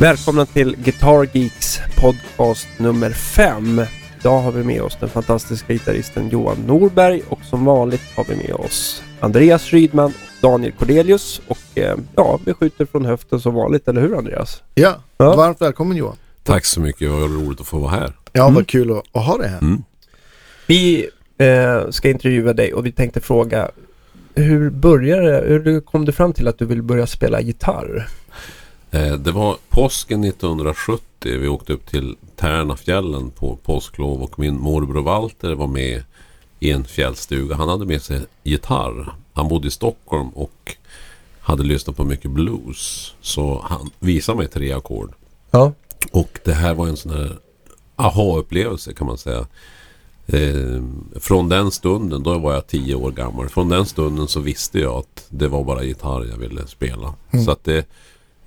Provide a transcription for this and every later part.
Välkomna till Guitar Geeks podcast nummer 5. Idag har vi med oss den fantastiska gitarristen Johan Norberg och som vanligt har vi med oss Andreas Rydman och Daniel Cordelius. Och eh, ja, vi skjuter från höften som vanligt, eller hur Andreas? Ja, Ja. varmt välkommen Johan. Tack så mycket, vad roligt att få vara här. Ja, Mm. vad kul att, att ha dig här. Mm. Vi eh, ska intervjua dig och vi tänkte fråga hur började det? Hur kom du fram till att du vill börja spela gitarr? Eh, Det var påsken 1970. Vi åkte upp till Tärnafjällen på påsklov och min morbror Walter var med i en fjällstuga. Han hade med sig gitarr. Han bodde i Stockholm och hade lyssnat på mycket blues. Så han visade mig tre ackord. Ja. Och det här var en sån här aha-upplevelse kan man säga. Eh, från den stunden, då var jag tio år gammal. Från den stunden så visste jag att det var bara gitarr jag ville spela. Så att det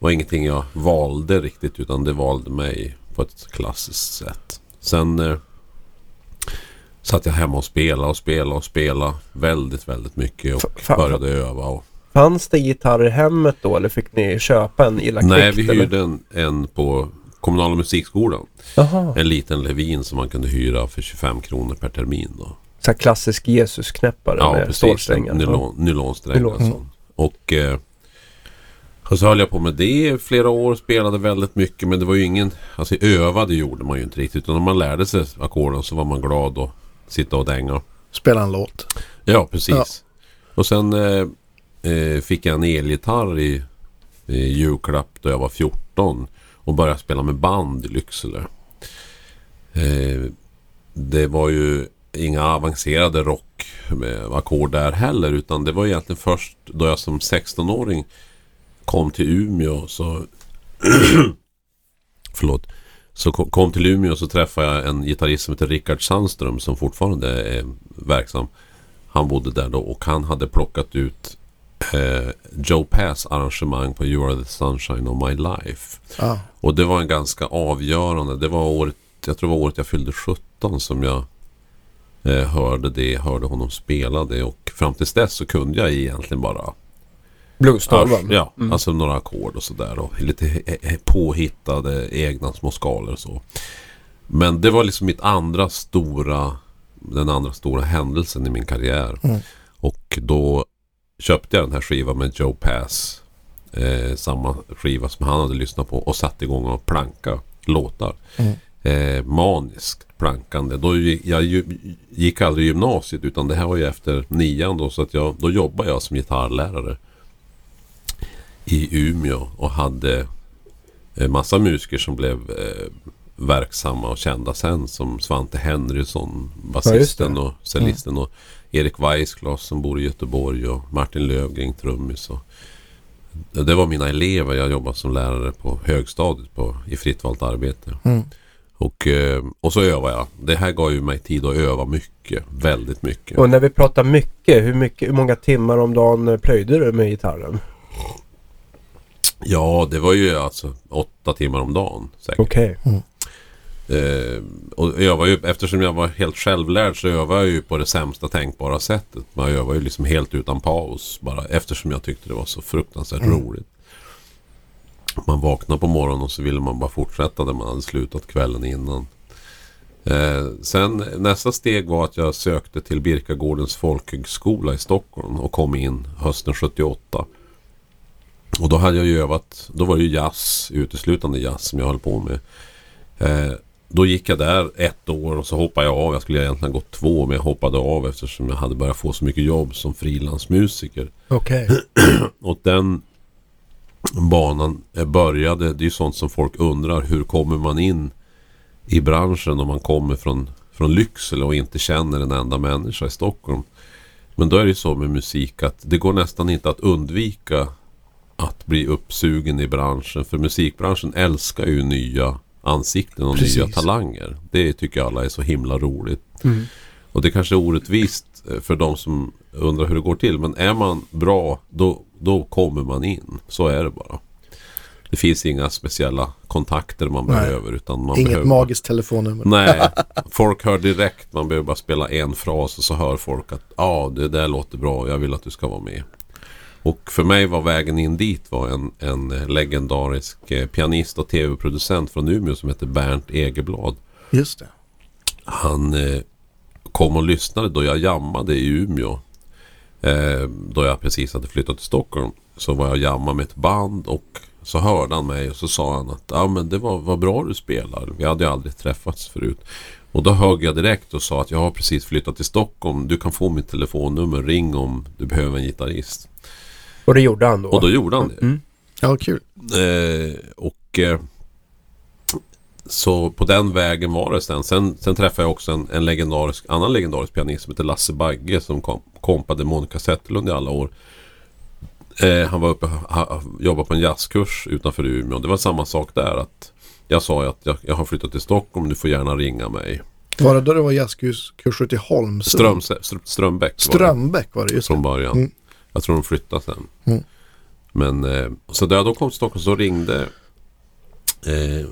var ingenting jag valde riktigt utan det valde mig på ett klassiskt sätt. Sen eh, satt jag hemma och spelade och spelade och spelade väldigt, väldigt mycket och fa- började öva. Och, Fanns det gitarr i hemmet då eller fick ni köpa en illa nej, kvickt, vi hyrde en, en på kommunala musikskolan. Jaha. En liten Levin som man kunde hyra för 25 kronor per termin. Då. Så klassisk Jesus-knäppare Ja, med precis. stålsträngar. En Nylon, nylonsträng. Nylon. och sånt. Och, eh, och så höll jag på med det i flera år. Spelade väldigt mycket. Men det var ju ingen... Alltså övade gjorde man ju inte riktigt. Utan när man lärde sig ackorden så var man glad att sitta och dänga. Spela en låt. Ja, precis. Ja. Och sen eh, eh, fick jag en elgitarr i, i julklapp då jag var 14. Och började spela med band i Lycksele. Eh, det var ju inga avancerade rock med ackord där heller. Utan det var egentligen först då jag som 16-åring kom till Umeå så... Förlåt. Så kom, till Umeå så träffade jag en gitarrist som heter Rickard Sandström som fortfarande är verksam. Han bodde där då och han hade plockat ut eh, Joe Pass arrangemang på You Are The Sunshine of My Life. Ja. Och det var en ganska avgörande. Det var året, jag tror det var året jag fyllde 17 som jag eh, hörde det, hörde honom spela det och fram tills dess så kunde jag egentligen bara Blues-tolvan. Ja, alltså några ackord och sådär och lite påhittade egna små skalor och så. Men det var liksom mitt andra stora den andra stora händelsen i min karriär. Mm. Och då köpte jag den här skivan med Joe Pass. Eh, samma skiva som han hade lyssnat på och satte igång och planka låtar. Mm. Eh, maniskt plankande. Då gick, jag ju, gick aldrig gymnasiet utan det här var ju efter nian då. Så att jag, då jobbade jag som gitarrlärare i Umeå och hade en massa musiker som blev eh, verksamma och kända sen som Svante Henrysson, basisten och cellisten och Erik Weissglas som bor i Göteborg och Martin Lövgren, trummis. Och, det var mina elever. Jag jobbade som lärare på högstadiet på, i fritt valt arbete. Mm. Och, eh, och så övade jag. Det här gav ju mig tid att öva mycket. Väldigt mycket. Och när vi pratar mycket, hur, mycket, hur många timmar om dagen eh, plöjde du med gitarren? Ja, det var ju alltså åtta timmar om dagen säkert. Okej. Eh, och jag var ju, eftersom jag var helt självlärd så övade jag ju på det sämsta tänkbara sättet. Man övar ju liksom helt utan paus bara eftersom jag tyckte det var så fruktansvärt roligt. Man vaknade på morgonen och så ville man bara fortsätta där man hade slutat kvällen innan. Eh, sen nästa steg var att jag sökte till Birkagårdens folkhögskola i Stockholm och kom in hösten 78. Och då hade jag ju övat, då var det ju jazz, uteslutande jazz som jag höll på med. Eh, då gick jag där ett år och så hoppade jag av. Jag skulle egentligen gått två men jag hoppade av eftersom jag hade börjat få så mycket jobb som frilansmusiker. Okej. Och den banan började, det är ju sånt som folk undrar. Hur kommer man in i branschen om man kommer från, från Lycksele och inte känner en enda människa i Stockholm? Men då är det ju så med musik att det går nästan inte att undvika att bli uppsugen i branschen. För musikbranschen älskar ju nya ansikten och Precis. nya talanger. Det tycker jag alla är så himla roligt. Mm. Och det kanske är orättvist eh, för de som undrar hur det går till. Men är man bra då, då kommer man in. Så är det bara. Det finns inga speciella kontakter man Nej. behöver. Utan man Inget behöver magiskt telefonnummer. Nej, folk hör direkt. Man behöver bara spela en fras och så hör folk att ja, ah, det där låter bra. Jag vill att du ska vara med. Och för mig var vägen in dit var en, en legendarisk eh, pianist och tv-producent från Umeå som heter Bernt Egerblad. Just det. Han eh, kom och lyssnade då jag jammade i Umeå. Eh, då jag precis hade flyttat till Stockholm. Så var jag jammade med ett band och så hörde han mig och så sa han att ja, men det var, var bra du spelar. Vi hade ju aldrig träffats förut. Och då högg jag direkt och sa att jag har precis flyttat till Stockholm. Du kan få mitt telefonnummer. Ring om du behöver en gitarrist. Och det gjorde han då? Och då gjorde han det. Mm. Ja, kul. Eh, och eh, så på den vägen var det sen. Sen, sen träffade jag också en, en legendarisk, annan legendarisk pianist som heter Lasse Bagge som kom, kompade Monica Zetterlund i alla år. Eh, han var uppe och jobbade på en jazzkurs utanför Umeå. Det var samma sak där. att Jag sa att jag, jag har flyttat till Stockholm, du får gärna ringa mig. Var det då det var jazzkurser i Holmsund? Ström, Ström, Strömbäck var det Strömbäck var det, just det. från början. Mm. Jag tror de flyttade sen. Mm. Men eh, så där jag då kom till Stockholm så ringde eh,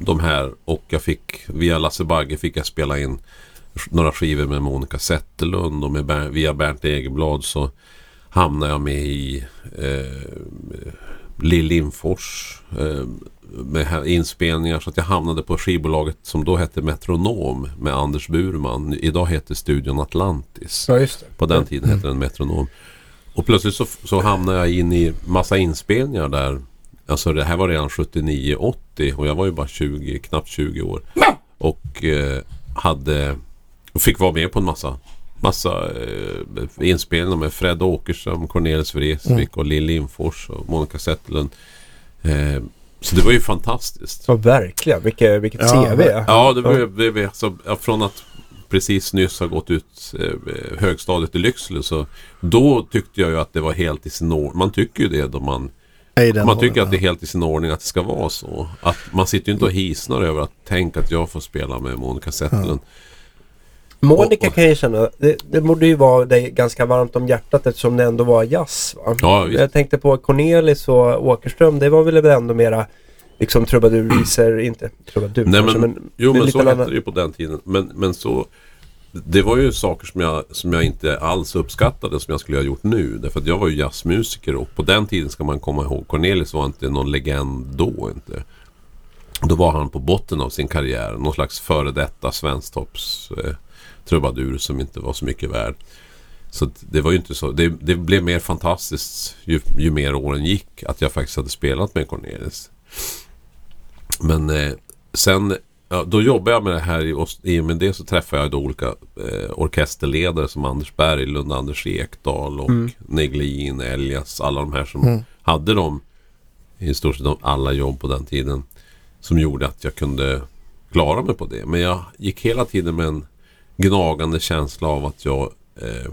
de här och jag fick via Lasse Bagge fick jag spela in några skivor med Monica Zetterlund och med via Bernt Egerblad så hamnade jag med i eh, Lill Lindfors eh, med inspelningar så att jag hamnade på skivbolaget som då hette Metronom med Anders Burman. Idag heter studion Atlantis. Ja. På den tiden hette den Metronom. Och plötsligt så, så hamnade jag in i massa inspelningar där. Alltså det här var redan 79-80 och jag var ju bara 20, knappt 20 år. Och eh, hade och fick vara med på en massa Massa eh, inspelningar med Fred Åkerström, Cornelis Vreeswijk och Lill Lindfors och Monica Zetterlund. Eh, så det var ju fantastiskt. Ja, verkligen. Vilket, vilket Ja, CV. Ja, det var, ju- det var alltså, ja, från att precis nyss ha gått ut eh, högstadiet i Lycksele så då tyckte jag ju att det var helt i sin ordning. Man tycker ju det då man man tycker att det är helt i sin ordning att det ska vara så. Att man sitter ju inte och hisnar över att tänka att jag får spela med Monica Zetterlund. Monica kan jag känna, det, det borde ju vara dig ganska varmt om hjärtat eftersom det ändå var jazz va? Ja, visst. Jag tänkte på Cornelis och Åkerström, det var väl ändå mera liksom trubadurvisor, inte trubadur Nej, kanske, men, jo men så hette annan- det ju på den tiden. Men, men så Det var ju saker som jag, som jag inte alls uppskattade som jag skulle ha gjort nu. Därför att jag var ju jazzmusiker och på den tiden ska man komma ihåg Cornelis var inte någon legend då inte. Då var han på botten av sin karriär. Någon slags före detta svensktops eh, trubadur som inte var så mycket värd. Så det var ju inte så. Det, det blev mer fantastiskt ju, ju mer åren gick att jag faktiskt hade spelat med Cornelis. Men eh, sen ja, då jobbade jag med det här och i och med det så träffade jag då olika eh, orkesterledare som Anders Berglund, Anders Ekdahl och Mm. Neglin, Elias. Alla de här som Mm. hade de i stort sett alla jobb på den tiden. Som gjorde att jag kunde klara mig på det. Men jag gick hela tiden med en gnagande känsla av att jag eh,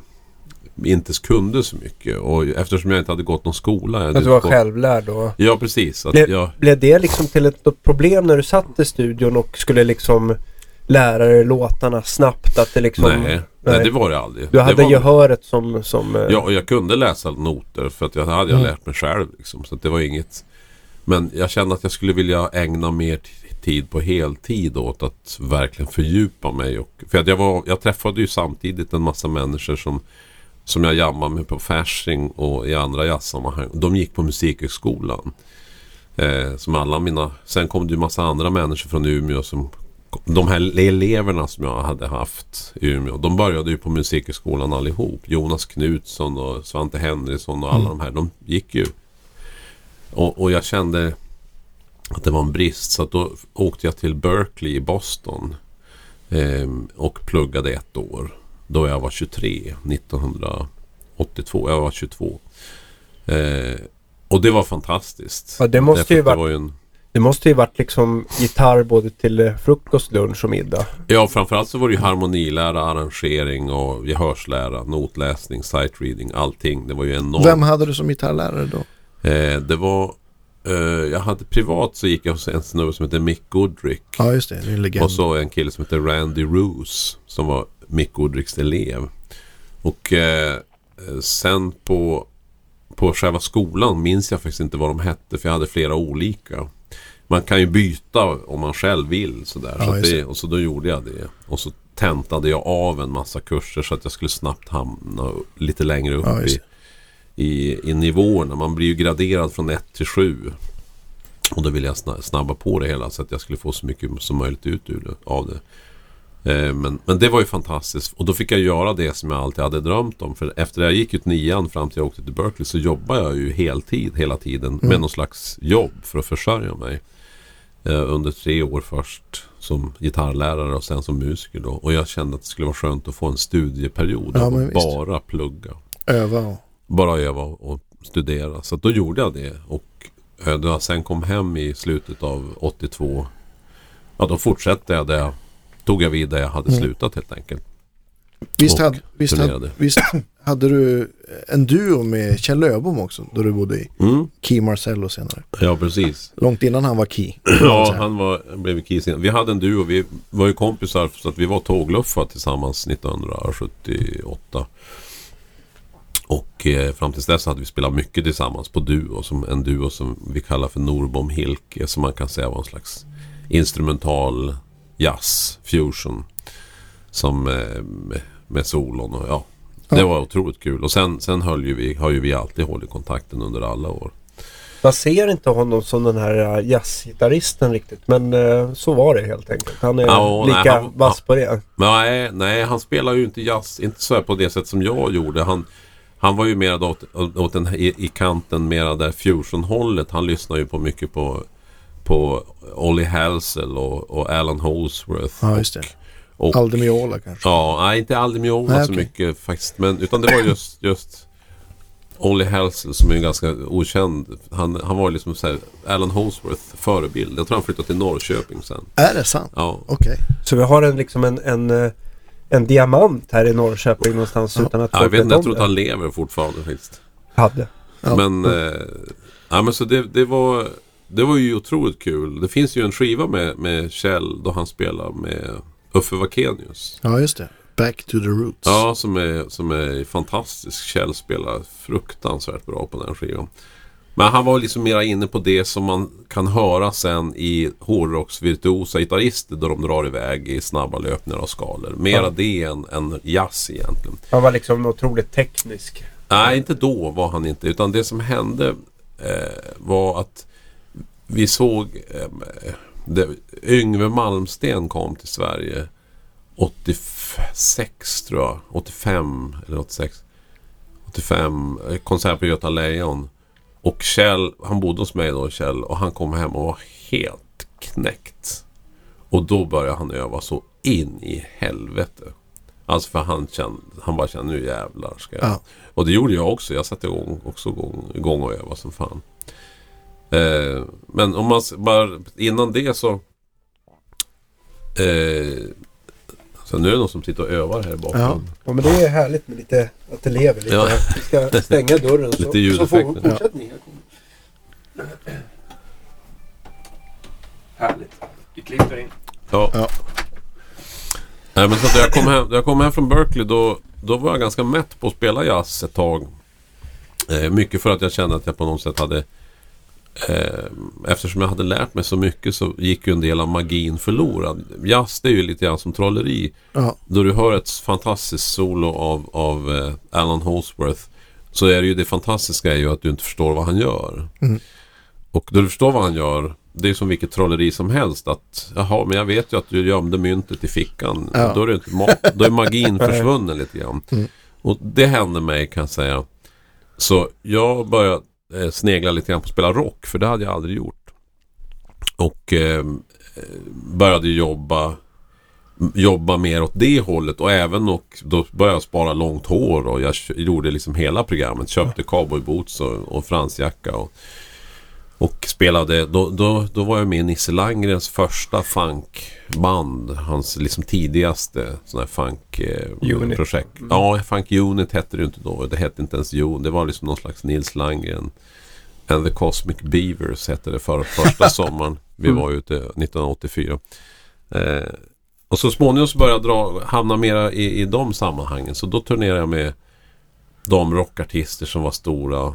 inte kunde så mycket. Och eftersom jag inte hade gått någon skola. Att du var gått- självlärd och... Ja, precis. Att Blev, jag, blev det liksom till ett problem när du satt i studion och skulle liksom lära dig låtarna snabbt? Att det liksom... nej, nej, det var det aldrig. Du hade det var, gehöret som... som eh, Ja, och jag kunde läsa noter för att jag hade jag Mm. lärt mig själv. Liksom, så det var inget... Men jag kände att jag skulle vilja ägna mer t- tid på heltid åt att verkligen fördjupa mig. Och, för att jag, var, jag träffade ju samtidigt en massa människor som, som jag jammade med på Fasching och i andra jazzsammanhang. De gick på musikhögskolan. Eh, som alla mina... Sen kom det ju massa andra människor från Umeå som... De här eleverna som jag hade haft i Umeå, de började ju på musikhögskolan allihop. Jonas Knutsson och Svante Henriksson och alla de här, de gick ju. Och, och jag kände att det var en brist så att då åkte jag till Berkeley i Boston. ehm, och pluggade ett år. Då jag var 23, 1982. Jag var 22. Eh, och det var fantastiskt. Ja, det måste Därför ju varit- var ju en, Det måste ju varit liksom gitarr både till eh, frukost, lunch och middag. Ja, framförallt så var det ju harmonilära, arrangering och gehörslära, notläsning, sight reading, allting. Det var ju enormt. Vem hade du som gitarrlärare då? Eh, det var... Eh, jag hade privat så gick jag hos en snubbe som heter Mick Goodrick. Ja, just det. Det är en legend. Och så en kille som heter Randy Roos som var Mick Goodricks elev. Och eh, sen på, på själva skolan minns jag faktiskt inte vad de hette för jag hade flera olika. Man kan ju byta om man själv vill sådär. Ja, så det, och så då gjorde jag det. Och så tentade jag av en massa kurser så att jag skulle snabbt hamna lite längre upp Ja, i, i, i nivåerna. Man blir ju graderad från 1 till 7. Och då ville jag sna- snabba på det hela så att jag skulle få så mycket som möjligt ut av det. Eh, Men, men det var ju fantastiskt. Och då fick jag göra det som jag alltid hade drömt om. För efter jag gick ut nian fram till jag åkte till Berkeley så jobbade jag ju heltid hela tiden med någon slags jobb för att försörja mig. Eh, Under tre år först som gitarrlärare och sen som musiker då. Och jag kände att det skulle vara skönt att få en studieperiod Ja, visst. bara plugga. Öva och... Bara öva och studera. Så då gjorde jag det. Och eh, då jag sen kom hem i slutet av 82. Ja då fortsatte jag jag tog jag vid där jag hade Mm. slutat helt enkelt. Visst, hade, visst, hade, visst hade du en duo med Kjell Löbom också då du bodde i Mm. Key Marcello senare? Ja precis. Långt innan han var Key. Ja han var, blev kisen. Vi hade en duo. Vi var ju kompisar så att vi var tågluffa tillsammans 1978. Och eh, fram tills dess hade vi spelat mycket tillsammans på duo. Som en duo som vi kallar för Norbom Hilke. Som man kan säga var en slags instrumental jazz fusion. Som eh, med, med solon och ja. Det Ja. var otroligt kul. Och sen, sen höll ju vi, har ju vi alltid hållit kontakten under alla år. Man ser inte honom som den här äh, jazzgitarristen riktigt. Men eh, så var det helt enkelt. Han är Ja, nej, lika han- vass på det. Nej, nej, han spelar ju inte jazz, inte så på det sätt som jag gjorde. Han, han var ju mer åt, åt den, i, i kanten, mera där fusion-hållet. Han lyssnar ju på mycket på, på Ollie Halsell och, och Alan Holsworth. Ja, just det. Och, och, Alde Miola kanske. ja, nej, inte Aldi Miola Nej, så okej. mycket faktiskt. Men, utan det var just, just Ollie Halsell som är ganska okänd. Han, han var ju liksom så här, Alan Holsworth förebild. Jag tror han flyttade till Norrköping sen. Är det sant? Ja, Okej. Så vi har en, liksom en, en, eh, en diamant här i Norrköping någonstans utan att ja jag vet inte, jag tror att han lever fortfarande faktiskt. Hade. Ja. Men, eh, ja, men så det, det, var, det var ju otroligt kul. Det finns ju en skiva med, med Kjell då han spelar med Uffe Wakenius. Ja, just det. Back to the roots. Ja, som är, som är fantastisk. Kjell spelar fruktansvärt bra på den skivan. Men han var liksom mera inne på det som man kan höra sen i hårdrocksvirtuosa gitarrister då de drar iväg i snabba löpningar och skalor. Mera Ja. det än, än jazz egentligen. Han var liksom otroligt teknisk. Nej, inte då var han inte. Utan det som hände eh, var att vi såg eh, det, Yngve Malmsten kom till Sverige 86 tror jag. 85 eller 86. 85. eh, Konsert på Göta Lejon. Och Kjell, han bodde hos mig då Kjell och han kom hem och var helt knäckt. Och då började han öva så in i helvete. Alltså för han kände, han bara kände nu jävlar ska jag. Ja. Och det gjorde jag också. Jag satte igång, också igång, igång och övade som fan. Eh, men om man bara innan det så. Eh, så nu är det någon som sitter och övar här i bakgrunden. Ja men det är härligt med lite, att det lever lite. Ja. Vi ska stänga dörren så, Lite så får ljudeffekter. fortsättning. Härligt. Vi klipper in. Ja. Ja. Nej, men så att jag kom hem, jag kom hem från Berkeley då, då var jag ganska mätt på att spela jazz ett tag. Eh, mycket för att jag kände att jag på något sätt hade eh, Eftersom jag hade lärt mig så mycket så gick ju en del av magin förlorad. Jazz det är ju lite grann som trolleri. Ja. Då du hör ett fantastiskt solo av, av eh, Alan Holsworth så är det ju det fantastiska är ju att du inte förstår vad han gör. Mm. Och då du förstår vad han gör det är som vilket trolleri som helst att jaha men jag vet ju att du gömde myntet i fickan. Ja. Då, är det inte ma- då är magin försvunnen lite grann. Mm. Och det hände mig kan jag säga. Så jag började eh, snegla lite grann på att spela rock för det hade jag aldrig gjort. Och eh, började jobba jobba mer åt det hållet och även och då började jag spara långt hår och jag gjorde liksom hela programmet. Köpte cowboyboots och, och fransjacka och, och spelade. Då, då, då var jag med i Nisse Landgrens första funkband. Hans liksom tidigaste sån här funk eh, projekt. Ja, Funk Unit hette det inte då. Det hette inte ens Unit. Det var liksom någon slags Nils Landgren. And the Cosmic Beavers hette det för första sommaren. Vi var ute 1984. Eh, och så småningom så började jag dra, hamna mera i, i de sammanhangen. Så då turnerade jag med de rockartister som var stora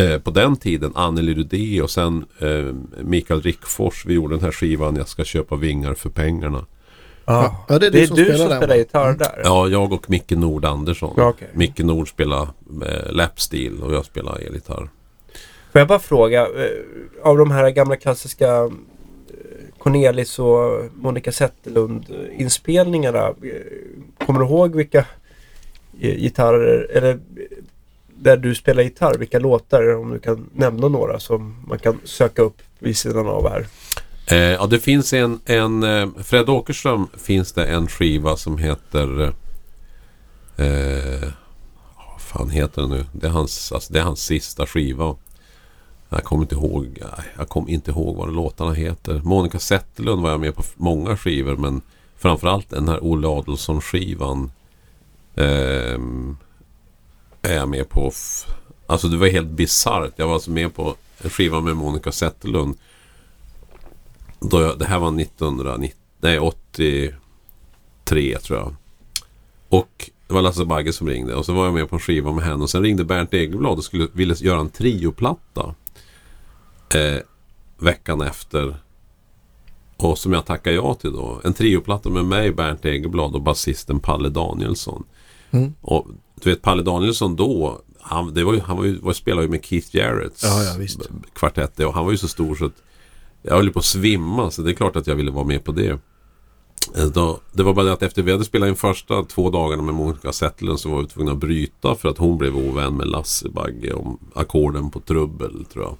eh, på den tiden. Anneli Rudé och sen eh, Mikael Rickfors. Vi gjorde den här skivan Jag ska köpa vingar för pengarna. Ja, ja, det är, du som spelar, den, spelar gitarr där? Ja, jag och Micke Nord Andersson. Ja, okay. Micke Nord spelar eh, lapstil och jag spelar elgitarr. Får jag bara fråga, eh, av de här gamla klassiska eh, Cornelis och Monica Zetterlund inspelningarna. Kommer du ihåg vilka gitarrer, eller där du spelar gitarr, vilka låtar, om du kan nämna några som man kan söka upp vid sidan av här? Eh, ja, det finns en, en eh, Fred Åkerström finns det en skiva som heter eh, eh, vad fan heter den nu? Det är hans, alltså, det är hans sista skiva. Jag kommer inte ihåg Jag kommer inte ihåg vad låtarna heter. Monica Zetterlund var jag med på många skivor men framförallt den här Olle Adolfsson skivan eh, är jag med på. Alltså det var helt bisarrt. Jag var alltså med på en skiva med Monica Zetterlund då jag, det här var 1990, nej 83 tror jag. Och det var Lasse Bagge som ringde och så var jag med på en skiva med henne och sen ringde Bernt Egelblad och skulle, ville göra en trioplatta. Eh, veckan efter. Och som jag tackade ja till då. En trioplatta med mig, Bernt Egelblad och basisten Palle Danielsson. Mm. Och du vet Palle Danielsson då, han, det var ju, han var ju, var, spelade ju med Keith Jarretts ja, ja, kvartett och han var ju så stor så att jag höll på att svimma så det är klart att jag ville vara med på det. Eh, då, det var bara det att efter vi hade spelat in första två dagarna med Monica Zetterlund så var vi tvungna att bryta för att hon blev ovän med Lasse Bagge om ackorden på trubbel tror jag.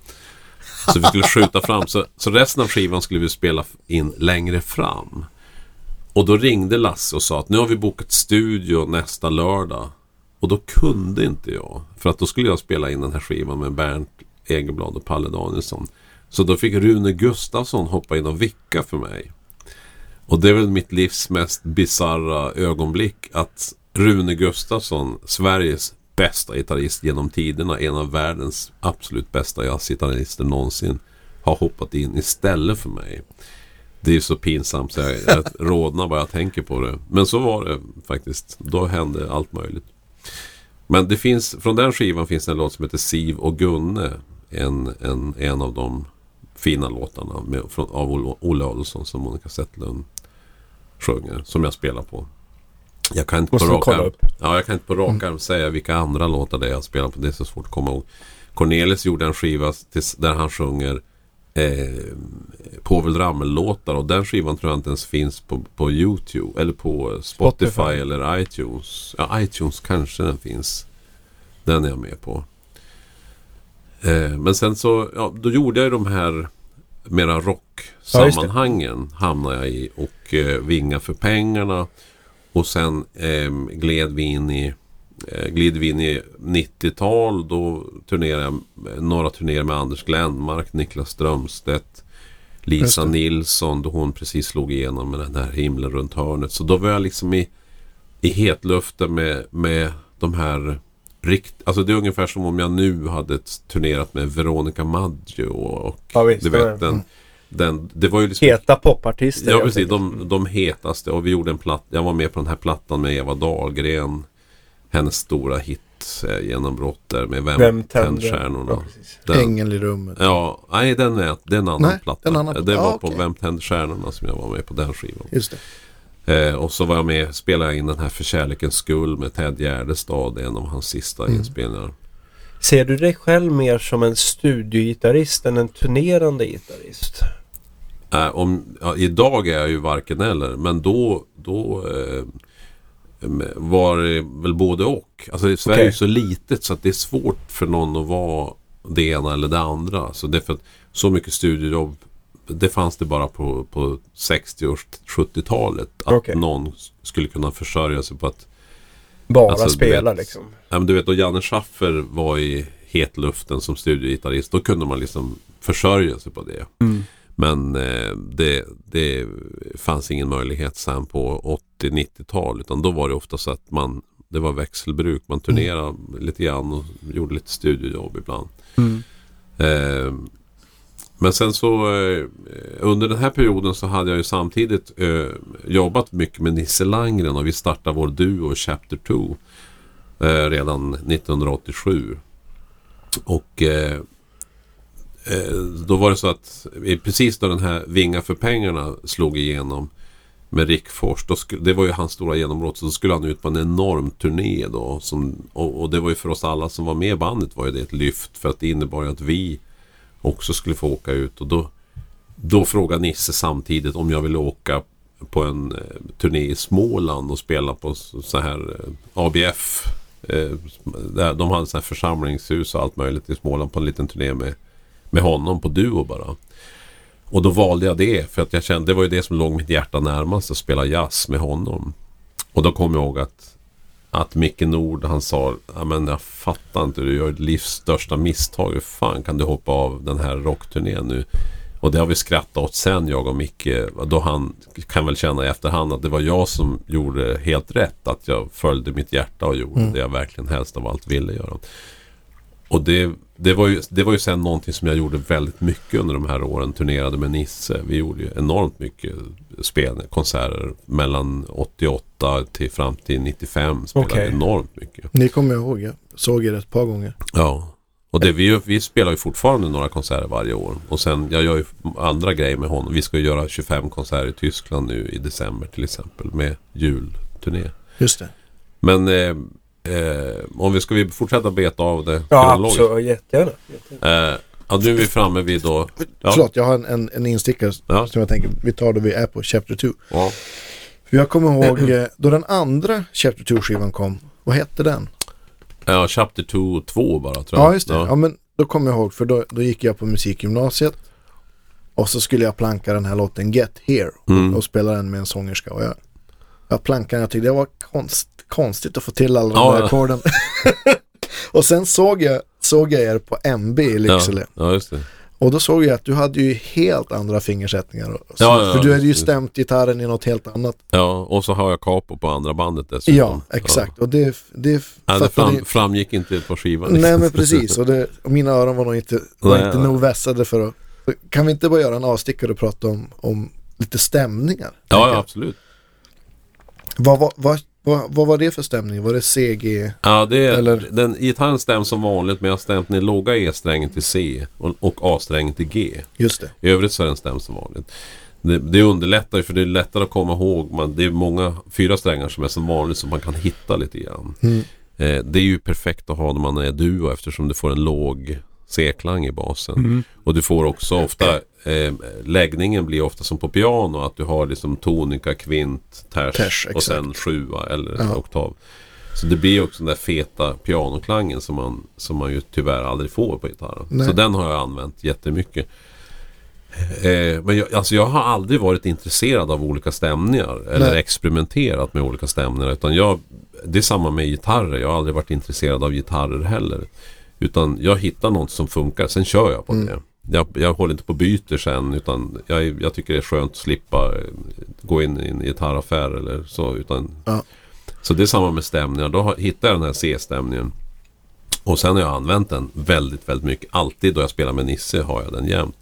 Så vi skulle skjuta fram. Så, så resten av skivan skulle vi spela in längre fram. Och då ringde Lasse och sa att nu har vi bokat studio nästa lördag. Och då kunde inte jag. För att då skulle jag spela in den här skivan med Bernt Egerblad och Palle Danielsson. Så då fick Rune Gustafsson hoppa in och vicka för mig. Och det är väl mitt livs mest bizarra ögonblick att Rune Gustafsson, Sveriges bästa gitarrist genom tiderna, en av världens absolut bästa jazzgitarrister någonsin, har hoppat in istället för mig. Det är så pinsamt så jag, jag rodnar bara jag tänker på det. Men så var det faktiskt. Då hände allt möjligt. Men det finns, från den skivan finns det en låt som heter Siv och Gunne. En, en, en av de fina låtarna med, från, av Olle Adolfsson som Monica Zetterlund sjunger. Som jag spelar på. Jag kan inte Måste på rak arm, ja, jag kan inte på rak arm mm. säga vilka andra låtar det är jag spelar på. Det är så svårt att komma ihåg. Cornelis gjorde en skiva där han sjunger eh, Povel Ramel-låtar och den skivan tror jag inte ens finns på, på Youtube eller på Spotify, Spotify, eller iTunes. Ja, iTunes kanske den finns. Den är jag med på. Eh, men sen så, ja, då gjorde jag de här mera rocksammanhangen ja, hamnade jag i och eh, Vinga för pengarna. Och sen eh, gled vi in i eh, glid vi in i 90-tal. Då turnerade jag några turnéer med Anders Glenmark, Niklas Strömstedt, Lisa Nilsson då hon precis slog igenom med den här himlen runt hörnet. Så då var jag liksom i, i hetluften med, med de här rikt, alltså det är ungefär som om jag nu hade turnerat med Veronica Maggio och ja, visst, du vet den, den, det var ju liksom, Heta popartister. Ja precis, de, de hetaste och vi gjorde en platta, jag var med på den här plattan med Eva Dahlgren. Hennes stora hit eh, genombrott där med Vem, Vem tänder stjärnorna. Ja, Ängeln i rummet. Ja, nej den är, det är en annan nej, platta. En annan, det var ah, på okay. Vem tänder stjärnorna som jag var med på den skivan. Just det. Eh, och så var jag med spelade in den här För kärlekens skull med Ted Gärdestad, en av hans sista mm. inspelningar. Ser du dig själv mer som en studiogitarrist än en turnerande gitarrist? Äh, om, ja, idag är jag ju varken eller, men då, då eh, var det väl både och. Alltså Sverige okay. är så litet så att det är svårt för någon att vara det ena eller det andra. Så det är för att så mycket studiojobb det fanns det bara på, på 60 och 70-talet. Att okay. någon skulle kunna försörja sig på att bara alltså, spela vet, liksom. Ja, men du vet, då Janne Schaffer var i hetluften som studiogitarrist. Då kunde man liksom försörja sig på det. Mm. Men eh, det, det fanns ingen möjlighet sen på 80-90-tal. Utan då var det ofta så att man det var växelbruk. Man turnerade mm. lite grann och gjorde lite studiojobb ibland. Mm. Eh, men sen så eh, under den här perioden så hade jag ju samtidigt eh, jobbat mycket med Nisse Langren och vi startade vår duo Chapter 2 eh, redan 1987. Och eh, Eh, då var det så att precis när den här Vinga för pengarna slog igenom med Rick Fors. Då det var ju hans stora genombrott. Så då skulle han ut på en enorm turné då. Som, och, och det var ju för oss alla som var med i bandet var ju det ett lyft. För att det innebar ju att vi också skulle få åka ut. Och då, då frågade Nisse samtidigt om jag ville åka på en eh, turné i Småland och spela på så så här eh, ABF. Eh, där de hade så här församlingshus och allt möjligt i Småland på en liten turné med, med honom på duo bara. Och då valde jag det för att jag kände det var ju det som låg mitt hjärta närmast att spela jazz med honom. Och då kom jag ihåg att, att Micke Nord han sa ja men jag fattar inte du gör ditt livs största misstag. Hur fan kan du hoppa av den här rockturnén nu? Och det har vi skrattat åt sen jag och Micke. Då han kan väl känna i efterhand att det var jag som gjorde helt rätt. Att jag följde mitt hjärta och gjorde Mm. det jag verkligen helst av allt ville göra. Och det, det, var ju, det var ju sen någonting som jag gjorde väldigt mycket under de här åren. Turnerade med Nisse. Vi gjorde ju enormt mycket spel, konserter mellan 88 till fram till 95. Spelade Okej. enormt mycket. Ni kommer jag ihåg, jag såg er ett par gånger. Ja. Och det, vi, vi spelar ju fortfarande några konserter varje år. Och sen, jag gör ju andra grejer med honom. Vi ska ju göra 25 konserter i Tyskland nu i december till exempel. Med julturné. Just det. Men eh, eh, om vi ska vi fortsätta beta av det Ja, absolut. Jättegärna. Eh, ja, nu är vi framme vid då... Ja. Förlåt, jag har en, en, en instickare Ja. som jag tänker vi tar då vi är på Chapter 2. Ja. För jag kommer ihåg eh, då den andra Chapter 2-skivan kom. Vad hette den? ja, Chapter 2, 2 bara tror jag. Ja, just det. Ja. men då kommer jag ihåg för då, då gick jag på musikgymnasiet. Och så skulle jag planka den här låten Get Here. Mm. Och spela den med en sångerska. Och jag, jag plankade den, jag tyckte det var konst, konstigt att få till alla de Ja, där ja. ackorden. och sen såg jag, såg jag er på MB i Lycksele. Ja, ja, just det. Och då såg jag att du hade ju helt andra fingersättningar. Så, Ja, ja, för du hade ju stämt gitarren i något helt annat. Ja, och så har jag capo på andra bandet dessutom. Ja, exakt. Och det, det Ja. Ja, det fram, framgick inte på skivan. Nej men precis, och, det, och mina öron var nog inte, var Nej, inte nej. nog vässade för att... Kan vi inte bara göra en avstickare och prata om, om lite stämningar? Ja, ja, absolut. Vad, vad, vad, vad, vad var det för stämning? Var det CG? Ja, det är, Eller- den, gitarren stäms som vanligt men jag har stämt ner låga E-strängen till C och, och A-strängen till G. Just det. I övrigt så är den stämd som vanligt. Det, det underlättar ju för det är lättare att komma ihåg. Man, det är många fyra strängar som är som vanligt som man kan hitta lite grann. Mm. Eh, det är ju perfekt att ha när man är duo eftersom du får en låg C-klang i basen. Och du får också ofta eh, läggningen blir ofta som på piano att du har liksom tonika, kvint, ters, Ters, och sen sjua eller Ja. oktav. Så det blir också den där feta pianoklangen som man, som man ju tyvärr aldrig får på gitarren. Nej. Så den har jag använt jättemycket. Eh, men jag, alltså jag har aldrig varit intresserad av olika stämningar eller Nej. experimenterat med olika stämningar. Utan jag, det är samma med gitarrer. Jag har aldrig varit intresserad av gitarrer heller. Utan jag hittar något som funkar, sen kör jag på Mm. det. Jag, jag håller inte på och byter sen utan jag, jag tycker det är skönt att slippa eh, gå in i en gitarraffär eller så. Utan, Ja. Så det är samma med stämningar. Då hittar jag den här C-stämningen. Och sen har jag använt den väldigt, väldigt mycket. Alltid då jag spelar med Nisse har jag den jämt.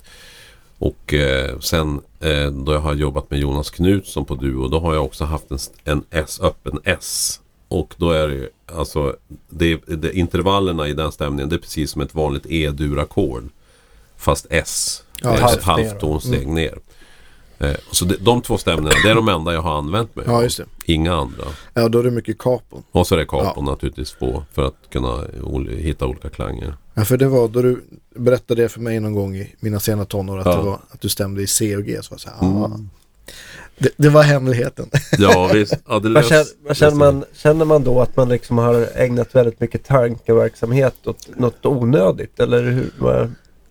Och eh, sen eh, då jag har jobbat med Jonas Knutsson på Duo då har jag också haft en, en S, öppen S. Och då är det ju, alltså det, det, intervallerna i den stämningen det är precis som ett vanligt E-dur-ackord. Fast S. Ja, eh, halvt ett ner då. halvtonsteg ner. Eh, så det, de två stämningarna det är de enda jag har använt mig Ja, av. det. Inga andra. Ja, då är det mycket kapon. Och så är det kapon Ja. naturligtvis på för att kunna hitta olika klanger. Ja, för det var då du berättade det för mig någon gång i mina sena tonår att, Ja. det var, att du stämde i C och G. Så var jag så här, ah. Det, det var hemligheten. Ja visst. Ja, det Vad lös- känner, känner, man, känner man då att man liksom har ägnat väldigt mycket tankeverksamhet åt något onödigt? Eller hur?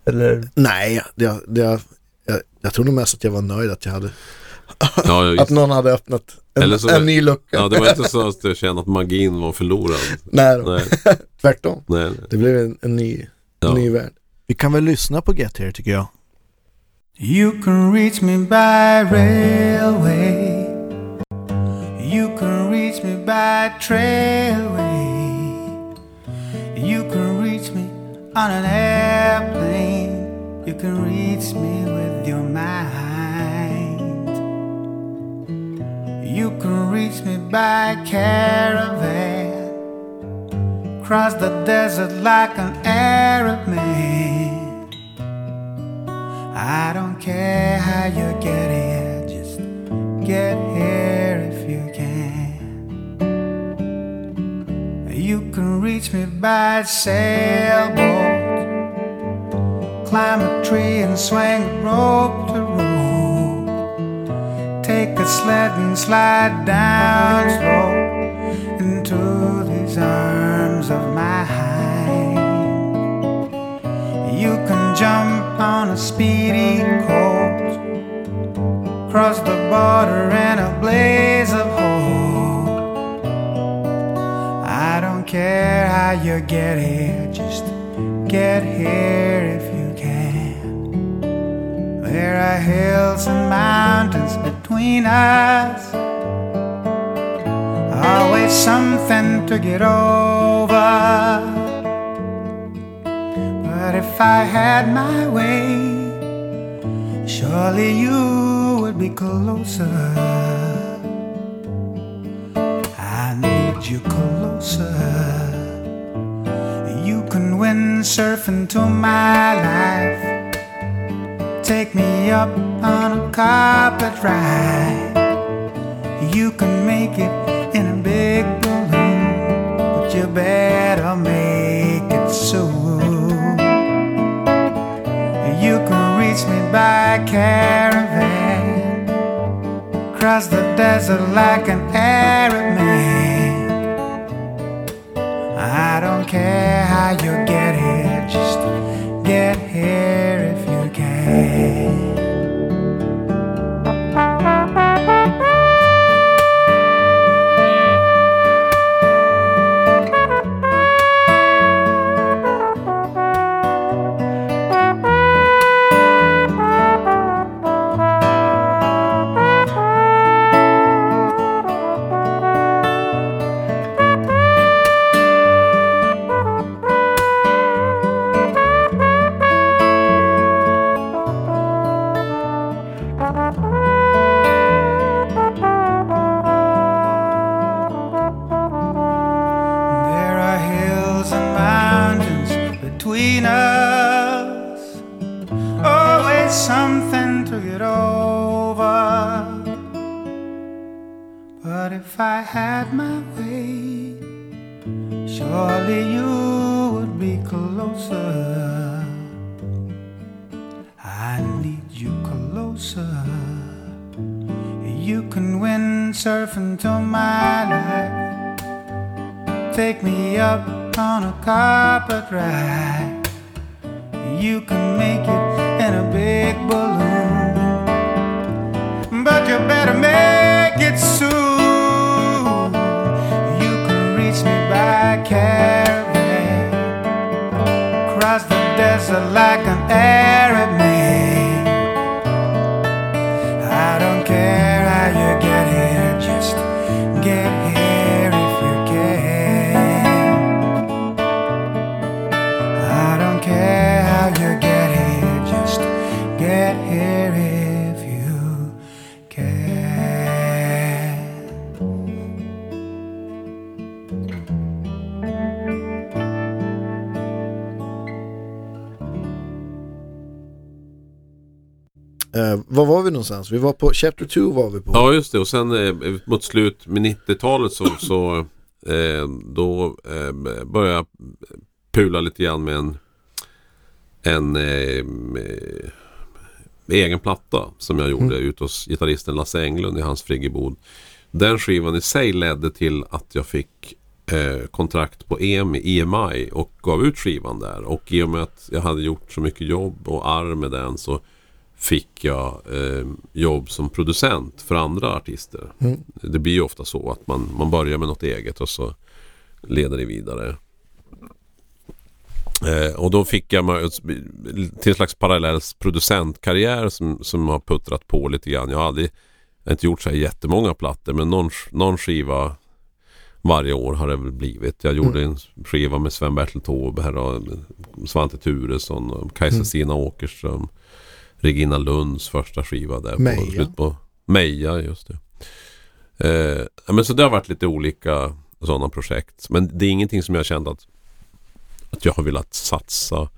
Eller? Nej, det, det, jag, jag, jag tror nog mest att jag var nöjd att jag hade Ja, Att någon hade öppnat en, Eller så- en ny lucka. ja, det var inte så att jag kände att magin var förlorad. Nej, Nej, tvärtom. nej, nej. Det blev en, en, ny, Ja. en ny värld. Vi kan väl lyssna på Get Here tycker jag. You can reach me by railway. You can reach me by trailway. You can reach me on an airplane. You can reach me with your mind. You can reach me by caravan. Cross the desert like an Arab man. I don't care how you get here, just get here if you can. You can reach me by sailboat, climb a tree and swing a rope to rope. Take a sled and slide down slow speedy coat, cross the border in a blaze of hope. I don't care how you get here, just get here if you can. There are hills and mountains between us. Always something to get over. But if I had my way, surely you would be closer. I need you closer. You can windsurf into my life. Take me up on a carpet ride. You can make it in a big balloon, but you better make it soon. Reach me by caravan, cross the desert like an Arab man. I don't care how you get here, just get here if you can. Carpet. You can make it in a big balloon. But you better make it soon. You can reach me by caravan. Cross the desert like an Arab var var vi någonstans? Vi var på Chapter 2 var vi på. Ja just det och sen eh, mot slut med 90-talet så, så eh, då eh, började jag pula lite grann med en, en eh, med egen platta som jag gjorde ute hos gitarristen Lasse Englund i hans friggebod. Den skivan i sig ledde till att jag fick eh, kontrakt på EMI, EMI och gav ut skivan där. Och i och med att jag hade gjort så mycket jobb och arr med den så fick jag eh, jobb som producent för andra artister. Det blir ju ofta så att man, man börjar med något eget och så leder det vidare. Eh, och då fick jag till en slags parallell producentkarriär som, som har puttrat på lite grann. Jag har aldrig jag har inte gjort så här jättemånga plattor men någon, någon skiva varje år har det väl blivit. Jag gjorde en skiva med Sven-Bertil Taube här och Svante Turesson och Kajsa-Stina Åkerström. Regina Lunds första skiva där. Meja. På, slut på, Meja, just det. Eh, men så det har varit lite olika sådana projekt. Men det är ingenting som jag känt att, att jag har velat satsa.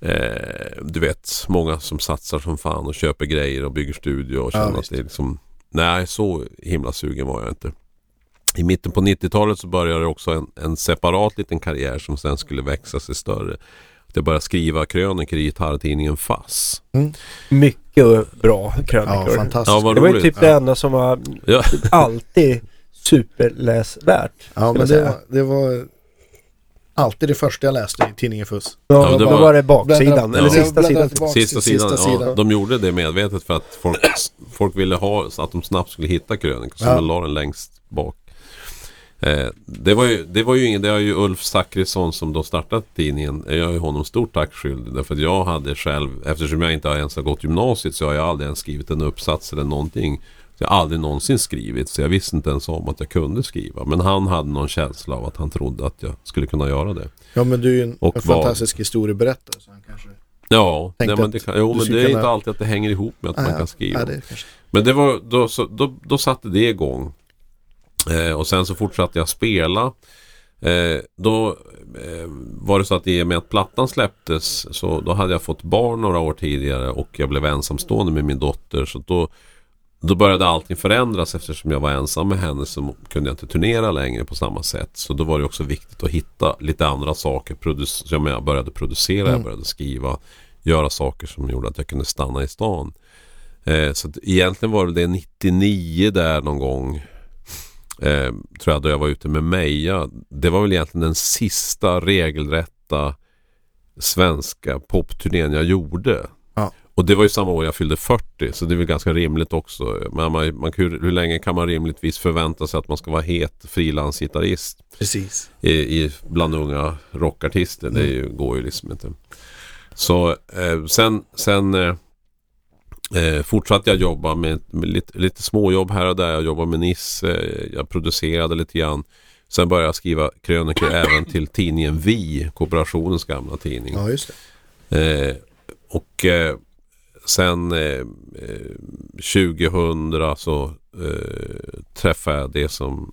Eh, du vet, många som satsar som fan och köper grejer och bygger studio och känner Ja, att det är liksom nej, så himla sugen var jag inte. I mitten på 90-talet så började också en, en separat liten karriär som sen skulle växa sig större. Jag började skriva krönikor i gitarrtidningen Fass. Mycket bra Ja, krönikor. fantastiskt. Ja, det var ju typ det enda som var Ja. alltid superläsvärt. Ja, men det var, det var alltid det första jag läste i tidningen Fuss. Ja, Ja, då var- var det baksidan, eller Ja. sista sidan. tillbaka Sista sidan, sista ja, sidan. de gjorde det medvetet för att folk, folk ville ha att de snabbt skulle hitta krönikan. Så Ja. de la den längst bak. Eh, det, var ju, det var ju ingen, det är ju Ulf Zackrisson som då startat tidningen. Jag är honom stort tack skyldig. Därför att jag hade själv, eftersom jag inte ens har gått gymnasiet så har jag aldrig ens skrivit en uppsats eller någonting. Jag har aldrig någonsin skrivit så jag visste inte ens om att jag kunde skriva. Men han hade någon känsla av att han trodde att jag skulle kunna göra det. Ja, men du är ju en, Och en vad- fantastisk historieberättare. Så han kanske... Ja, nej, men det, kan, jo, men det är kunna- inte alltid att det hänger ihop med att man ja, kan skriva. Ja, det. Men det var, då, så, då, då satte det igång. Eh, och sen så fortsatte jag spela. Eh, då eh, var det så att i och med att plattan släpptes så då hade jag fått barn några år tidigare och jag blev ensamstående med min dotter. Så då, då började allting förändras eftersom jag var ensam med henne så kunde jag inte turnera längre på samma sätt. Så då var det också viktigt att hitta lite andra saker produc- som jag började producera, jag Mm. började skriva, göra saker som gjorde att jag kunde stanna i stan. Eh, så egentligen var det 99 där någon gång. Eh, tror jag då jag var ute med Meja. Det var väl egentligen den sista regelrätta svenska popturnén jag gjorde. Ja. Och det var ju samma år jag fyllde 40 så det är väl ganska rimligt också. Men man, man, hur, hur länge kan man rimligtvis förvänta sig att man ska vara het frilansgitarrist Precis. i, i, bland unga rockartister? Det är ju, går ju liksom inte. Så eh, sen, sen eh, eh, fortsatte jag jobba med, med lite, lite småjobb här och där. Jag jobbade med Nisse, eh, jag producerade lite grann. Sen började jag skriva krönikor även till tidningen Vi, kooperationens gamla tidning. Ja, just. Eh, och eh, sen eh, eh, 2000 så eh, träffade jag det som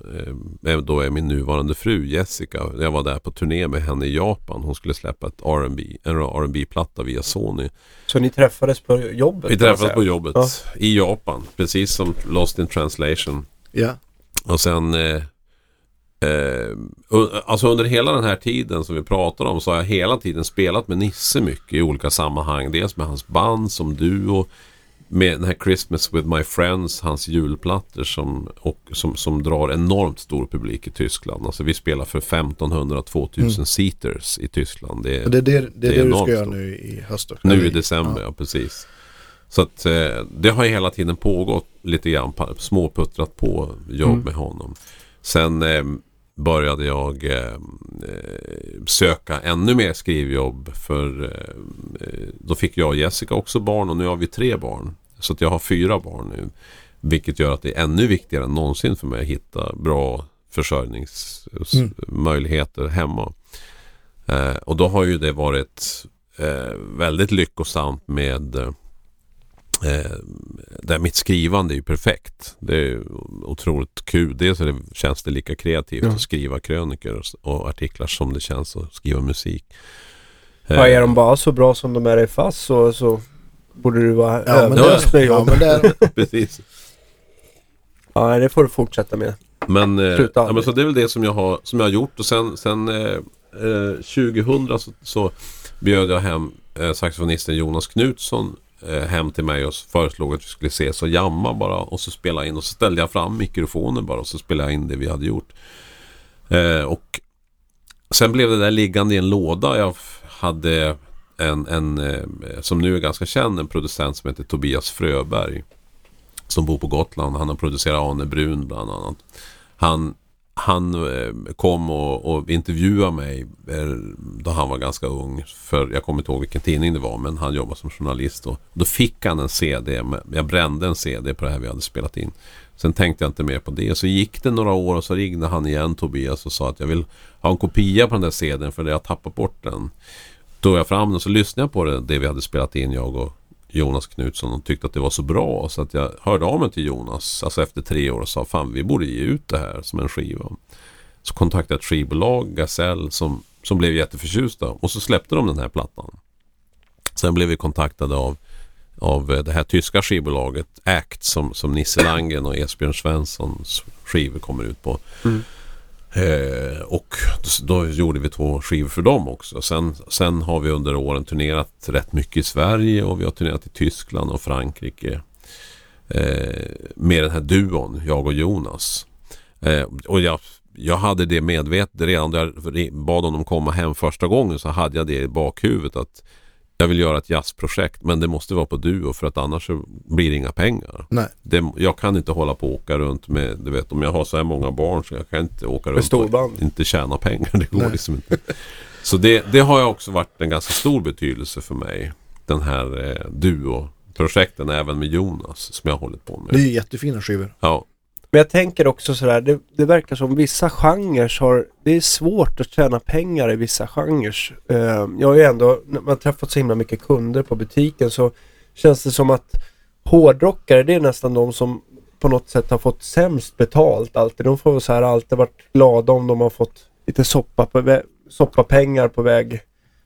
eh, då är min nuvarande fru Jessica. Jag var där på turné med henne i Japan. Hon skulle släppa ett R&B, en rb platta via Sony. Så ni träffades på jobbet? Vi träffades på jobbet Ja. i Japan. Precis som Lost in translation. Ja. Och sen eh, eh, Alltså under hela den här tiden som vi pratar om så har jag hela tiden spelat med Nisse mycket i olika sammanhang. Dels med hans band som duo. Med den här Christmas with my friends, hans julplattor som, och, som, som drar enormt stor publik i Tyskland. Alltså vi spelar för 1500-2000 seaters i Tyskland. Det, Och det är det, det, är Det är det du ska göra nu i höst också? nu i december, ja. precis. Så att eh, det har hela tiden pågått lite grann, småputtrat på jobb Mm. med honom. Sen eh, började jag eh, eh, söka ännu mer skrivjobb för eh, eh, då fick jag och Jessica också barn och nu har vi tre barn. Så att jag har fyra barn nu. Vilket gör att det är ännu viktigare än någonsin för mig att hitta bra försörjningsmöjligheter hemma. Eh, och då har ju det varit eh, väldigt lyckosamt med eh, där mitt skrivande är ju perfekt. Det är otroligt kul. Dels är det, känns det lika kreativt Ja. att skriva krönikor och artiklar som det känns att skriva musik. Ja, Eh, är de bara så bra som de är i fast så, så borde du vara Ja, men överöst med det, ja, jobb. men det är, Precis. Ja, det får du fortsätta med. Men, eh, ja, men så det är väl det som jag har, som jag har gjort och sen, sen eh, eh, 2000 så, så bjöd jag hem eh, saxofonisten Jonas Knutsson eh, hem till mig och föreslog att vi skulle ses och jamma bara och så spela in och så ställde jag fram mikrofonen bara och så spelade jag in det vi hade gjort. Eh, och sen blev det där liggande i en låda. Jag hade en, en eh, som nu är ganska känd, en producent som heter Tobias Fröberg. Som bor på Gotland. Han har producerat Ane Brun bland annat. Han, han eh, kom och, och intervjuade mig eh, då han var ganska ung. För jag kommer inte ihåg vilken tidning det var men han jobbade som journalist. Och då fick han en CD. med- Jag brände en CD på det här vi hade spelat in. Sen tänkte jag inte mer på det. Så gick det några år och så ringde han igen Tobias och sa att jag vill ha en kopia på den där CDn för jag har tappat bort den. Tog jag fram den och så lyssnade jag på det, det vi hade spelat in jag och Jonas Knutsson och tyckte att det var så bra så att jag hörde av mig till Jonas alltså efter tre år och sa fan vi borde ge ut det här som en skiva. Så kontaktade jag ett skivbolag, Gasell, som, som blev jätteförtjusta och så släppte de den här plattan. Sen blev vi kontaktade av av eh, det här tyska skivbolaget Act som, som Nisse Langen och Esbjörn Svenssons skivor kommer ut på. Mm. Eh, och då, då gjorde vi två skivor för dem också. Sen, sen har vi under åren turnerat rätt mycket i Sverige och vi har turnerat i Tyskland och Frankrike. Eh, med den här duon, jag och Jonas. Eh, och jag, jag hade det medvetet redan när jag bad honom komma hem första gången så hade jag det i bakhuvudet att jag vill göra ett jazzprojekt men det måste vara på duo för att annars blir det inga pengar. Nej. Det, jag kan inte hålla på och åka runt med, du vet om jag har så här många barn så jag kan inte åka runt och inte tjäna pengar. Det går Nej. liksom inte. Så det, det har också varit en ganska stor betydelse för mig. Den här eh, duo-projekten även med Jonas som jag har hållit på med. Det är jättefina skivor. Ja, Men jag tänker också sådär, det, det verkar som vissa genrer har, det är svårt att tjäna pengar i vissa genrer. Eh, jag har ju ändå, när man träffat så himla mycket kunder på butiken så känns det som att hårdrockare det är nästan de som på något sätt har fått sämst betalt alltid. De får så här alltid varit glada om de har fått lite soppa på soppapengar på väg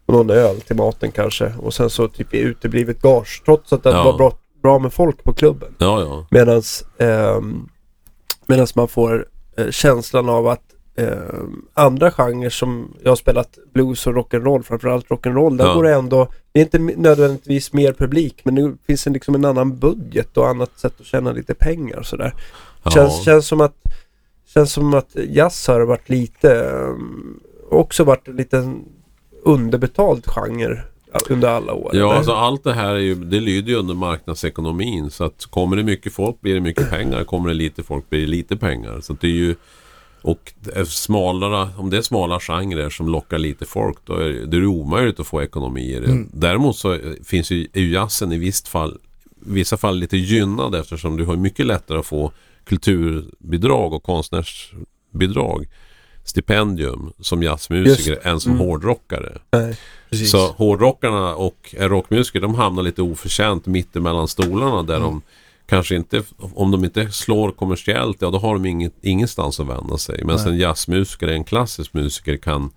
och någon öl till maten kanske. Och sen så typ uteblivet gage trots att det Ja. var bra, bra med folk på klubben. ja, ja. Medans, ehm, medans man får eh, känslan av att ehm, andra genrer som jag har spelat blues och rock'n'roll, framförallt rock'n'roll, där Ja. går det ändå, det är inte nödvändigtvis mer publik men det finns en, liksom en annan budget och annat sätt att tjäna lite pengar och sådär. ja. Känns, känns som att Känns som att jazz har varit lite ehm, också varit en liten underbetald genre under alla år. Ja, eller? alltså allt det här är ju, det lyder ju under marknadsekonomin. Så att kommer det mycket folk blir det mycket pengar. Kommer det lite folk blir det lite pengar. Så det är ju och smalare, om det är smala genrer som lockar lite folk då är det, det är omöjligt att få ekonomi i det. Mm. Däremot så eh, finns ju jazzen i visst fall, vissa fall lite gynnad eftersom du har mycket lättare att få kulturbidrag och konstnärsbidrag stipendium som jazzmusiker än som Mm. hårdrockare. Nej. Precis. Så hårdrockarna och rockmusiker de hamnar lite oförtjänt mitt emellan stolarna där de kanske inte, om de inte slår kommersiellt, ja då har de inget, ingenstans att vända sig. Men Nej. en jazzmusiker, en klassisk musiker kan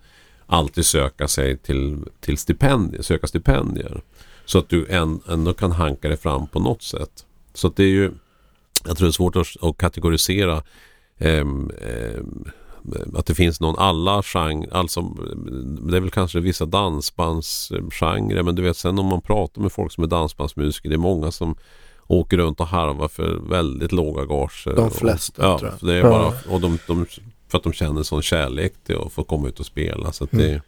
alltid söka sig till, till stipendier, söka stipendier. Så att du än, ändå kan hanka dig fram på något sätt. Så att det är ju, jag tror det är svårt att, att kategorisera ehm, ehm, att det finns någon alla genre, alltså det är väl kanske vissa dansbandsgenrer men du vet sen om man pratar med folk som är dansbandsmusiker det är många som åker runt och harvar för väldigt låga gager. De flesta, och, tror ja, jag. det är bara, och de, de, för att de känner sån kärlek till att få komma ut och spela. Så att det, Mm.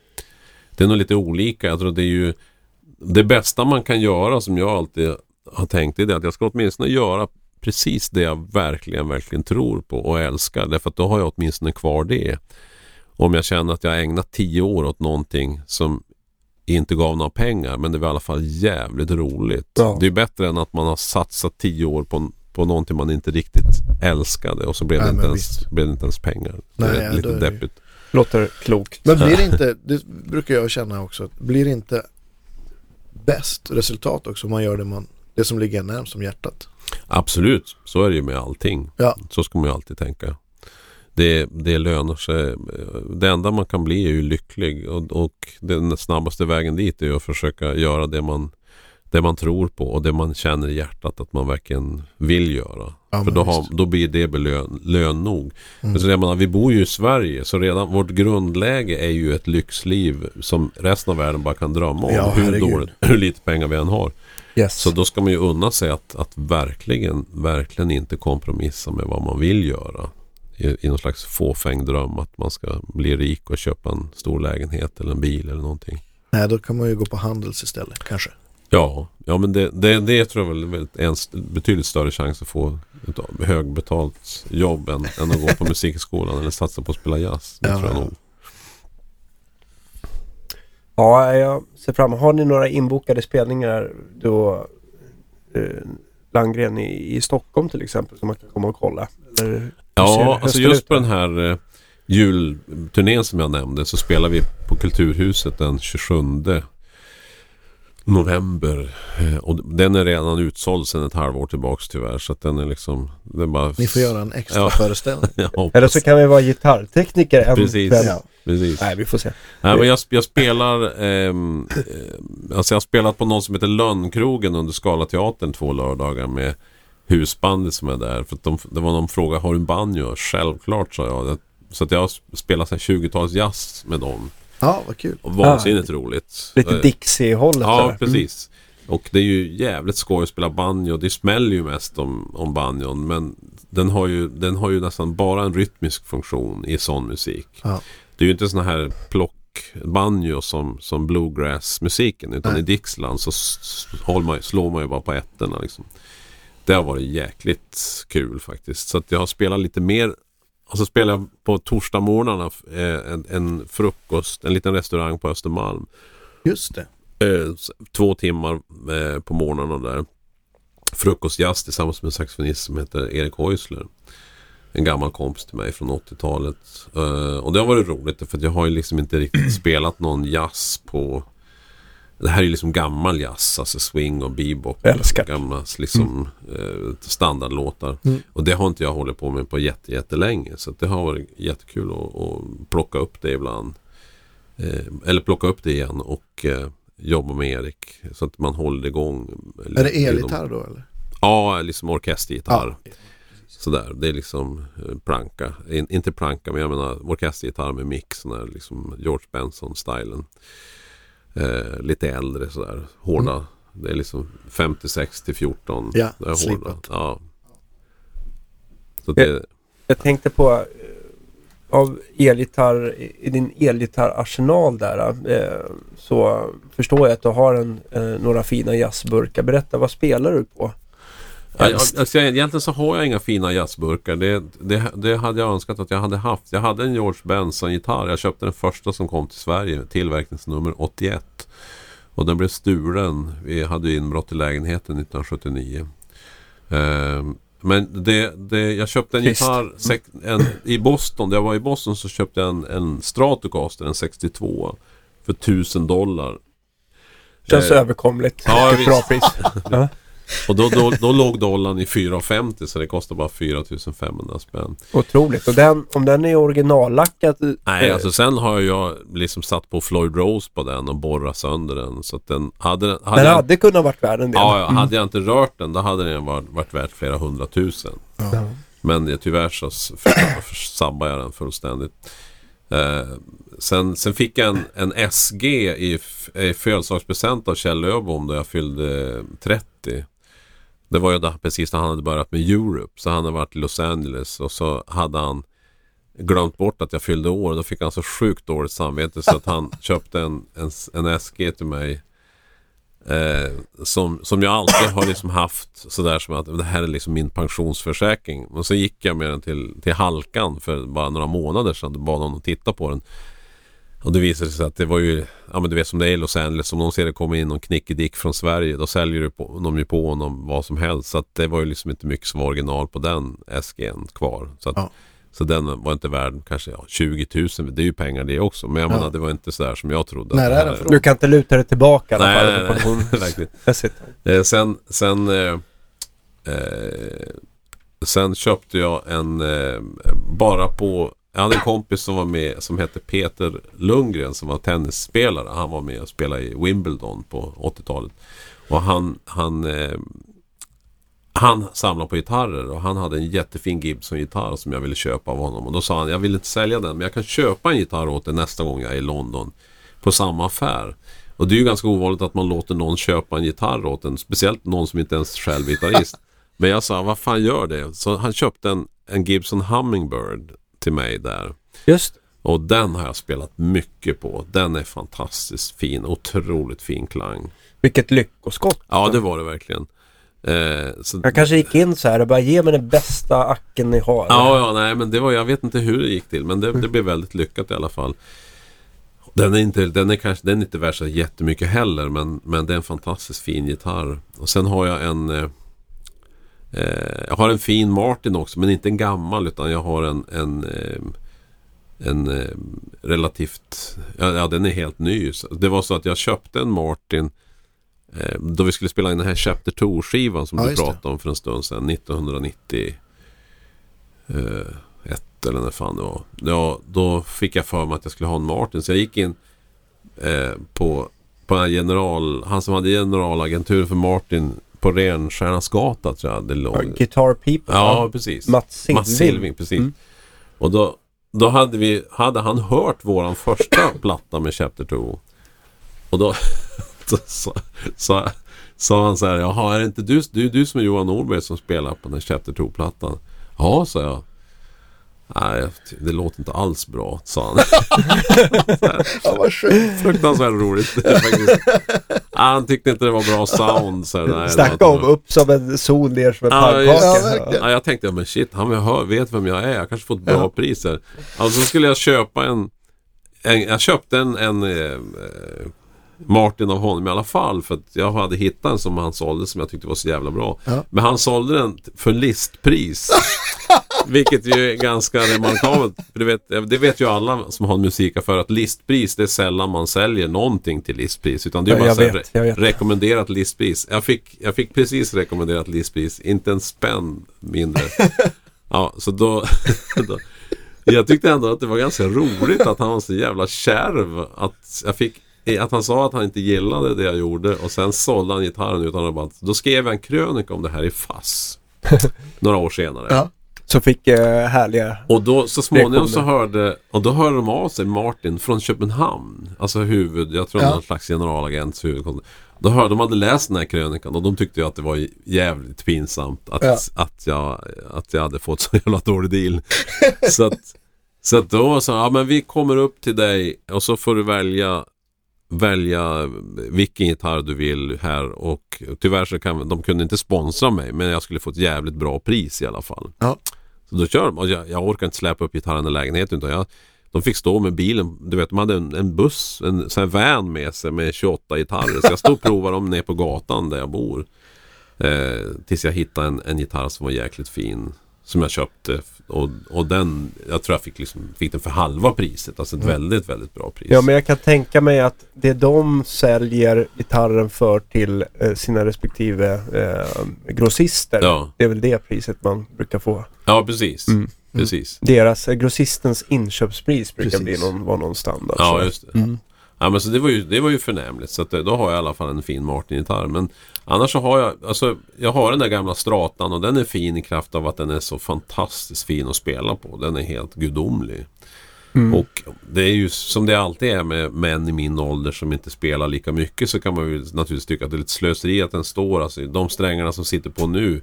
det är nog lite olika. Jag tror det är ju det bästa man kan göra som jag alltid har tänkt är det att jag ska åtminstone göra precis det jag verkligen, verkligen tror på och älskar. Därför att då har jag åtminstone kvar det. Om jag känner att jag har ägnat tio år åt någonting som inte gav några pengar men det var i alla fall jävligt roligt. Ja. Det är bättre än att man har satsat tio år på, på någonting man inte riktigt älskade och så blev, Nej, det, inte ens, blev det inte ens pengar. Nej, det är lite är det ju- deppigt. Låter klokt. Men blir det inte, det brukar jag känna också, blir det inte bäst resultat också om man gör det, man, det som ligger närmst om hjärtat? Absolut, så är det ju med allting. Ja. Så ska man ju alltid tänka. Det, det lönar sig. Det enda man kan bli är ju lycklig och, och den snabbaste vägen dit är ju att försöka göra det man, det man tror på och det man känner i hjärtat att man verkligen vill göra. Ja, För då, har, då blir det belön, lön nog. Mm. Men så jag menar, vi bor ju i Sverige så redan vårt grundläge är ju ett lyxliv som resten av världen bara kan drömma om. Ja, hur, dåligt, hur lite pengar vi än har. Yes. Så då ska man ju unna sig att, att verkligen, verkligen inte kompromissa med vad man vill göra. I, I någon slags fåfäng dröm att man ska bli rik och köpa en stor lägenhet eller en bil eller någonting. Nej, då kan man ju gå på Handels istället kanske. Ja, ja men det, det, det tror jag väl är en betydligt större chans att få ett högbetalt jobb än, än att gå på musikskolan eller satsa på att spela jazz. Det Ja, tror jag ja. nog. Ja, jag ser fram. Har ni några inbokade spelningar då eh, Landgren i, i Stockholm till exempel som man kan komma och kolla? Eller, Ja, alltså just ut på den här eh, julturnén som jag nämnde så spelar vi på Kulturhuset den 27 november. Eh, Och den är redan utsåld sedan ett halvår tillbaks tyvärr. Så att den är liksom... Är bara... Ni får göra en extra Ja. föreställning. Eller så kan vi vara gitarrtekniker en Precis. Ja. Precis. Nej, vi får se. Nej, men jag, jag spelar... ehm, eh, alltså jag har spelat på något som heter Lönnkrogen under Scalateatern två lördagar med husbandet som är där. För att de, det var någon fråga, har du en banjo? Självklart sa jag. Så att jag har spelat så här 20-tals jazz med dem. Ja, vad kul. Och vansinnigt roligt. Lite Eh, Dixie-hållet. Ja, sådär. precis. Och det är ju jävligt skoj att spela banjo. Det smäller ju mest om, om banjon. Men den har, ju, den har ju nästan bara en rytmisk funktion i sån musik. Ja. Det är ju inte såna här plockbanjo som, som bluegrass-musiken. Utan Nej. i Dixieland så man, slår man ju bara på ettorna. Liksom. Det har varit jäkligt kul faktiskt. Så att jag har spelat lite mer. Och så spelar jag på torsdagsmorgnarna eh, en, en frukost, en liten restaurang på Östermalm. Just det. Eh, två timmar eh, på morgnarna där. Frukostjazz tillsammans med en saxofonist som heter Erik Häusler. En gammal kompis till mig från 80-talet. Eh, och det har varit roligt för jag har ju liksom inte riktigt spelat någon jazz på... Det här är liksom gammal jazz, alltså swing och bebop. Jag älskar. Gamla liksom, eh, standardlåtar. Mm. Och det har inte jag hållit på med på jätte, jättelänge. Så det har varit jättekul att, att plocka upp det ibland. Eh, eller plocka upp det igen och eh, jobba med Erik. Så att man håller igång. Är det elgitarr då eller? Ja, liksom orkestergitarr. Ja. Sådär, det är liksom eh, planka. In, inte planka, men jag menar orkestergitarr med mix. Sån där, liksom George Benson-stilen. Eh, lite äldre sådär, hårda. Det är liksom 56 till 14. Ja, det är hårda. Ja. Så det, Jag tänkte på eh, av elgitarr, i din elgitarrarsenal där eh, så förstår jag att du har en, eh, några fina jazzburkar. Berätta, vad spelar du på? Alltså, egentligen så har jag inga fina jazzburkar. Det, det, det hade jag önskat att jag hade haft. Jag hade en George Benson-gitarr. Jag köpte den första som kom till Sverige. Tillverkningsnummer 81. Och den blev stulen. Vi hade inbrott i lägenheten 1979. Ehm, men det, det, jag köpte en Trist. gitarr en, i Boston. När jag var i Boston så köpte jag en, en Stratocaster, en 62. För 1000 dollar. Känns Eh, överkomligt. ja, bra pris. Och då, då, då låg dollarn i 4,50 så det kostar bara 4500 spänn. Otroligt. Och den, om den är originallackad. Nej, eh, alltså sen har jag liksom satt på Floyd Rose på den och borrat sönder den. Så att den hade... den- hade den jag, hade kunnat varit värd en del. ja, ja, hade jag inte rört den då hade den varit, varit värt flera hundratusen. Ja. Men eh, tyvärr så sabbade jag den fullständigt. Eh, sen, sen fick jag en, en SG i, i födelsedagspresent av Kjell Öbom då jag fyllde 30. Det var ju då, precis när han hade börjat med Europe. Så han hade varit i Los Angeles och så hade han glömt bort att jag fyllde år. Då fick han så sjukt dåligt samvete så att han köpte en, en, en SG till mig. Eh, som, som jag alltid har liksom haft sådär som att det här är liksom min pensionsförsäkring. Och så gick jag med den till, till Halkan för bara några månader sedan och bad honom titta på den. Och det visade sig att det var ju, ja men du vet som det är i Los Angeles, om någon ser det komma in någon knickedick från Sverige, då säljer du på, de ju på honom vad som helst. Så att det var ju liksom inte mycket som var original på den SG'n kvar. Så, att, Ja. så den var inte värd kanske ja, 20 000, det är ju pengar det också. Men jag Ja. menar, det var inte sådär som jag trodde. När att det är här- den från? Du kan inte luta dig tillbaka i alla Nej, fall. nej, nej, pension. verkligen. Eh, sen, sen, eh, eh, sen köpte jag en, eh, bara på, jag hade en kompis som var med som hette Peter Lundgren som var tennisspelare. Han var med och spelade i Wimbledon på 80-talet. Och han, han, eh, han samlade på gitarrer och han hade en jättefin Gibson-gitarr som jag ville köpa av honom. Och då sa han, jag vill inte sälja den men jag kan köpa en gitarr åt dig nästa gång jag är i London. På samma affär. Och det är ju ganska ovanligt att man låter någon köpa en gitarr åt en. Speciellt någon som inte ens själv är gitarrist. Men jag sa, vad fan gör det? Så han köpte en, en Gibson Hummingbird till mig där. Just Och den har jag spelat mycket på. Den är fantastiskt fin. Otroligt fin klang. Vilket lyckoskott. Ja, det var det verkligen. Eh, så, Jag kanske gick in så här och bara ge mig den bästa acken ni har. Ja, ja, nej, men det var, jag vet inte hur det gick till, men det, det blev väldigt lyckat i alla fall. Den är inte, den är kanske, den är inte värd så jättemycket heller, men, men det är en fantastiskt fin gitarr. Och sen har jag en eh, Jag har en fin Martin också, men inte en gammal, utan jag har en, en eh, en eh, relativt, ja, den är helt ny. Det var så att jag köpte en Martin eh, då vi skulle spela in den här Chapter 2-skivan som Ja, du det. pratade om för en stund sedan. 1991 eller när fan det var. Ja, då fick jag för mig att jag skulle ha en Martin. Så jag gick in eh, på, på den här general, han som hade generalagentur för Martin på Renstjärnasgatan tror jag det låg. Ja, Guitar People. Ja, precis. Mats Silving. Mats Silving, precis. Mm. Och då, då hade, vi, hade han hört våran första platta med Chapter 2. Och då, då sa, sa, sa han så här, jaha är det inte du, du, du som är Johan Norberg som spelar på den här Chapter 2-plattan? Ja, sa jag. Nej, det låter inte alls bra, sa han. Ja, vad skönt. Fruktansvärt roligt. Ah, han tyckte inte det var bra sound. Så nej, Snacka om upp som en sol ner som en Ja, pannkaka. Ja. Ja, jag tänkte, men shit, han vet vem jag är. Jag kanske får ett bra pris här. Alltså så skulle jag köpa en... en jag köpte en, en eh, Martin av honom i alla fall. För att jag hade hittat en som han sålde som jag tyckte var så jävla bra. Ja. Men han sålde den för listpris. Vilket ju är ganska remarkabelt. För det, vet, det vet ju alla som har en musikaffär att listpris det är sällan man säljer någonting till listpris. Utan det är bara jag vet, jag vet. rekommenderat listpris. Jag fick, jag fick precis rekommenderat listpris. Inte en spänn mindre. Ja, så då, då... Jag tyckte ändå att det var ganska roligt att han var så jävla kärv. Att, jag fick, att han sa att han inte gillade det jag gjorde och sen sålde han gitarren utan att bara... Då skrev jag en krönika om det här i Fass. Några år senare. Ja. Så fick eh, härliga... Och då så småningom så hörde, och då hörde de av sig Martin från Köpenhamn. Alltså huvud, jag tror Ja. någon slags generalagents huvud. Då hörde de hade läst den här krönikan och de tyckte ju att det var jävligt pinsamt att, Ja. att, jag, att jag hade fått så jävla dålig deal. så att, så att då sa ja men vi kommer upp till dig och så får du välja välja vilken gitarr du vill här och tyvärr så kan de kunde inte sponsra mig men jag skulle få ett jävligt bra pris i alla fall. Ja. Så då kör de och jag, jag orkar inte släpa upp gitarren i lägenheten utan jag, de fick stå med bilen, du vet de hade en, en buss, en sån här van med sig med 28 gitarrer så jag stod och provade dem ner på gatan där jag bor. Eh, tills jag hittade en, en gitarr som var jäkligt fin. Som jag köpte och, och den, jag tror jag fick, liksom, fick den för halva priset. Alltså ett väldigt, väldigt bra pris. Ja, men jag kan tänka mig att det de säljer gitarren för till eh, sina respektive eh, grossister. Ja. Det är väl det priset man brukar få. Ja, precis. Mm. Precis. Deras, eh, grossistens inköpspris brukar Precis. bli någon, vara någon standard. Ja, så. just det. Mm. Ja, men så det var ju, det var ju förnämligt. Så att, eh, då har jag i alla fall en fin Martin-gitarr. Men annars så har jag, alltså jag har den där gamla stratan och den är fin i kraft av att den är så fantastiskt fin att spela på. Den är helt gudomlig. Mm. Och det är ju som det alltid är med män i min ålder som inte spelar lika mycket så kan man ju naturligtvis tycka att det är lite slöseri att den står. Alltså, de strängarna som sitter på nu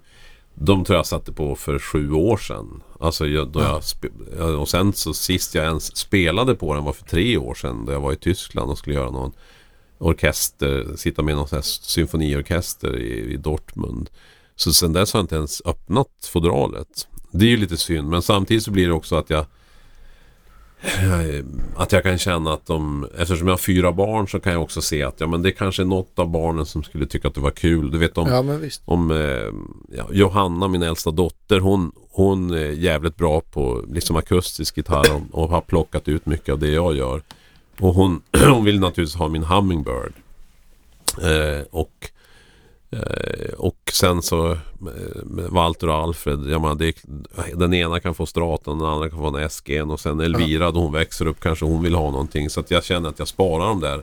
de tror jag satte på för sju år sedan. Alltså jag, då jag spe- och sen så sist jag ens spelade på den var för tre år sedan då jag var i Tyskland och skulle göra någon orkester, sitta med någon sån här symfoniorkester i, i Dortmund. Så sen dess har jag inte ens öppnat fodralet. Det är ju lite synd men samtidigt så blir det också att jag eh, att jag kan känna att de, eftersom jag har fyra barn så kan jag också se att ja, men det kanske är något av barnen som skulle tycka att det var kul. Du vet om, Ja, om eh, ja, Johanna, min äldsta dotter, hon, hon är jävligt bra på liksom akustisk gitarr och, och har plockat ut mycket av det jag gör. Och hon, hon vill naturligtvis ha min Hummingbird. Eh, och och sen så eh, Walter och Alfred, jag menar, det, den ena kan få Stratan, den andra kan få en SG och sen Elvira då hon växer upp kanske hon vill ha någonting. Så att jag känner att jag sparar dem där.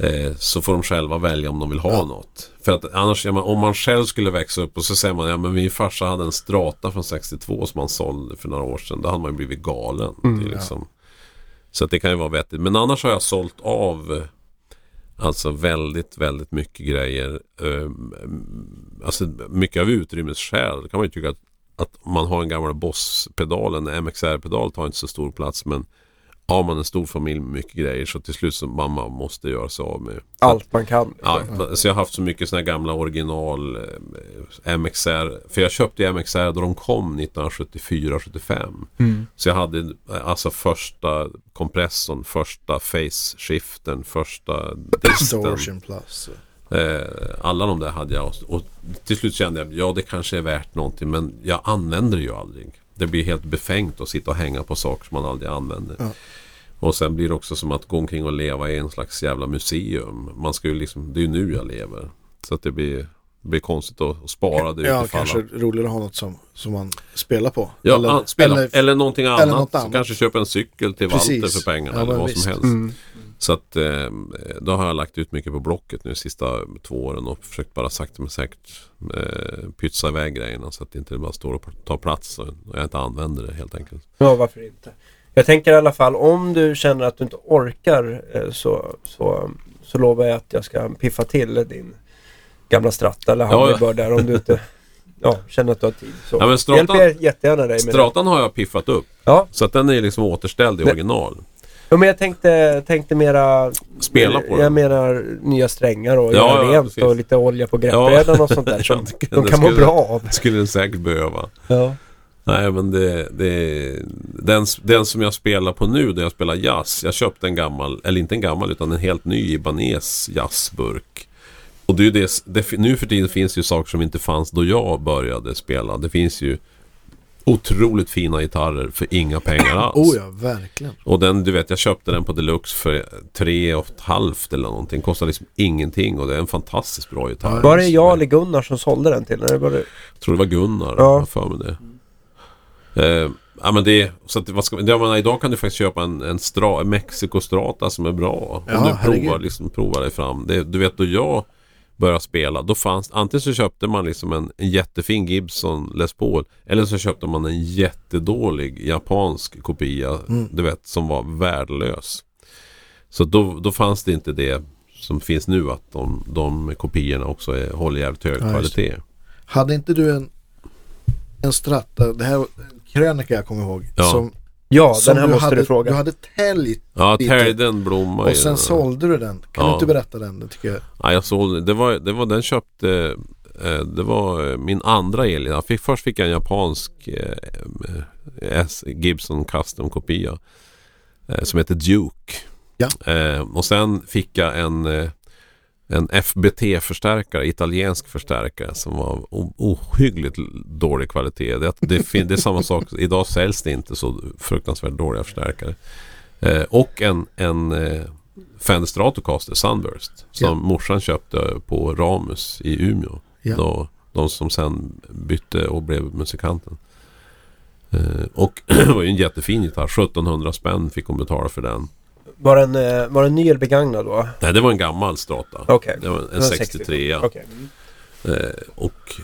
Eh, så får de själva välja om de vill ha Ja. något. För att annars, ja, men om man själv skulle växa upp och så säger man ja men min farsa hade en Strata från 62 som han sålde för några år sedan. Då hade man ju blivit galen. är liksom, Så att det kan ju vara vettigt. Men annars har jag sålt av eh, Alltså väldigt, väldigt mycket grejer. Eh, alltså mycket av utrymmesskäl. kan man ju tycka att, att man har en gammal Boss-pedal, en MXR-pedal tar inte så stor plats. Men har man en stor familj med mycket grejer så till slut så mamma måste göra sig av med. Så att- Allt man kan. Ja, så jag har haft så mycket här gamla original eh, MXR. För jag köpte MXR då de kom 1974-75. Mm. Så jag hade alltså första kompressorn, första face-shiften, första disten. Distortion plus. Eh, alla de där hade jag. Och, och till slut kände jag, ja det kanske är värt någonting men jag använder det ju aldrig. Det blir helt befängt att sitta och hänga på saker som man aldrig använder. Ja. Och sen blir det också som att gå omkring och leva i en slags jävla museum. Man ska ju liksom, det är ju nu jag lever. Så att det blir, det blir konstigt att, spara det Ja, kanske roligare att ha något som, som man spelar på. Ja, eller, eller, spela, eller, eller, någonting annat. något Så annat. kanske köpa en cykel till Precis. Walter för pengarna Ja, eller vad visst. som helst. Mm. Så att eh, då har jag lagt ut mycket på Blocket nu de sista två åren och försökt bara sakta men säkert eh, pytsa iväg grejerna så att det inte bara står och tar plats och jag inte använder det helt enkelt. Ja, varför inte? Jag tänker i alla fall om du känner att du inte orkar eh, så, så, så lovar jag att jag ska piffa till din gamla Stratta eller. Hummingbird där om du inte ja, känner att du har tid. Så Ja, men Stratan- hjälper jag jättegärna dig med det. Stratan har jag piffat upp Ja, så att den är liksom återställd i original. Ja, men jag tänkte, tänkte mera Spela på Jag menar nya strängar och Ja, göra ja, rent precis. och lite olja på greppbrädan och sånt där som de kan må skulle- bra av. Det skulle den säkert behöva. Ja. Nej men det, det den, den som jag spelar på nu där jag spelar jazz. Jag köpte en gammal, eller inte en gammal utan en helt ny Ibanez jazzburk. Och det är det, det, nu för tiden finns ju saker som inte fanns då jag började spela. Det finns ju otroligt fina gitarrer för inga pengar alls. oh ja, verkligen. Och den, du vet, jag köpte den på Deluxe för tre och ett halvt eller någonting. Kostar liksom ingenting och det är en fantastiskt bra gitarr. Var det jag eller Gunnar som sålde den till? Eller var det... Jag tror det var Gunnar, Ja. för mig det. Eh, ja men det, så att, vad ska, jag menar, idag kan du faktiskt köpa en, en, stra, en Mexico Strata som är bra. Ja, om du provar, liksom, provar dig fram. Det, du vet då jag började spela, då fanns, antingen så köpte man liksom en, en jättefin Gibson Les Paul. Eller så köpte man en jättedålig japansk kopia. Mm. Du vet, som var värdelös. Så då, då fanns det inte det som finns nu att de, de kopiorna också är, håller jävligt hög Ja, kvalitet. Hade inte du en, en stratta, det här krönika jag kommer ihåg. Ja. Som, Ja, som den här måste hade, du fråga. Du hade täljt Ja, lite. Den blomma och sen sålde du den. Kan du Ja. inte berätta den? Det tycker jag. Ja, jag sålde det. Var, det var den köpte eh, Det var eh, min andra el. Jag fick, först fick jag en japansk eh, eh, S, Gibson Custom kopia. Eh, som heter Duke. Ja. Eh, och sen fick jag en eh, en FBT-förstärkare, italiensk förstärkare som var ohyggligt dålig kvalitet. Det, det, det är samma sak, idag säljs det inte så fruktansvärt dåliga förstärkare. Eh, och en, en eh, Fender Stratocaster Sunburst som Ja. morsan köpte på Ramus i Umeå. Ja. Då, de som sen bytte och blev musikanten. Eh, och det var ju en jättefin gitarr. 1700 spänn fick hon betala för den. Var den, eh, var den ny eller begagnad då? Nej, det var en gammal Strata. Okej. Det var en Det var 63 ja. Okej. Eh, och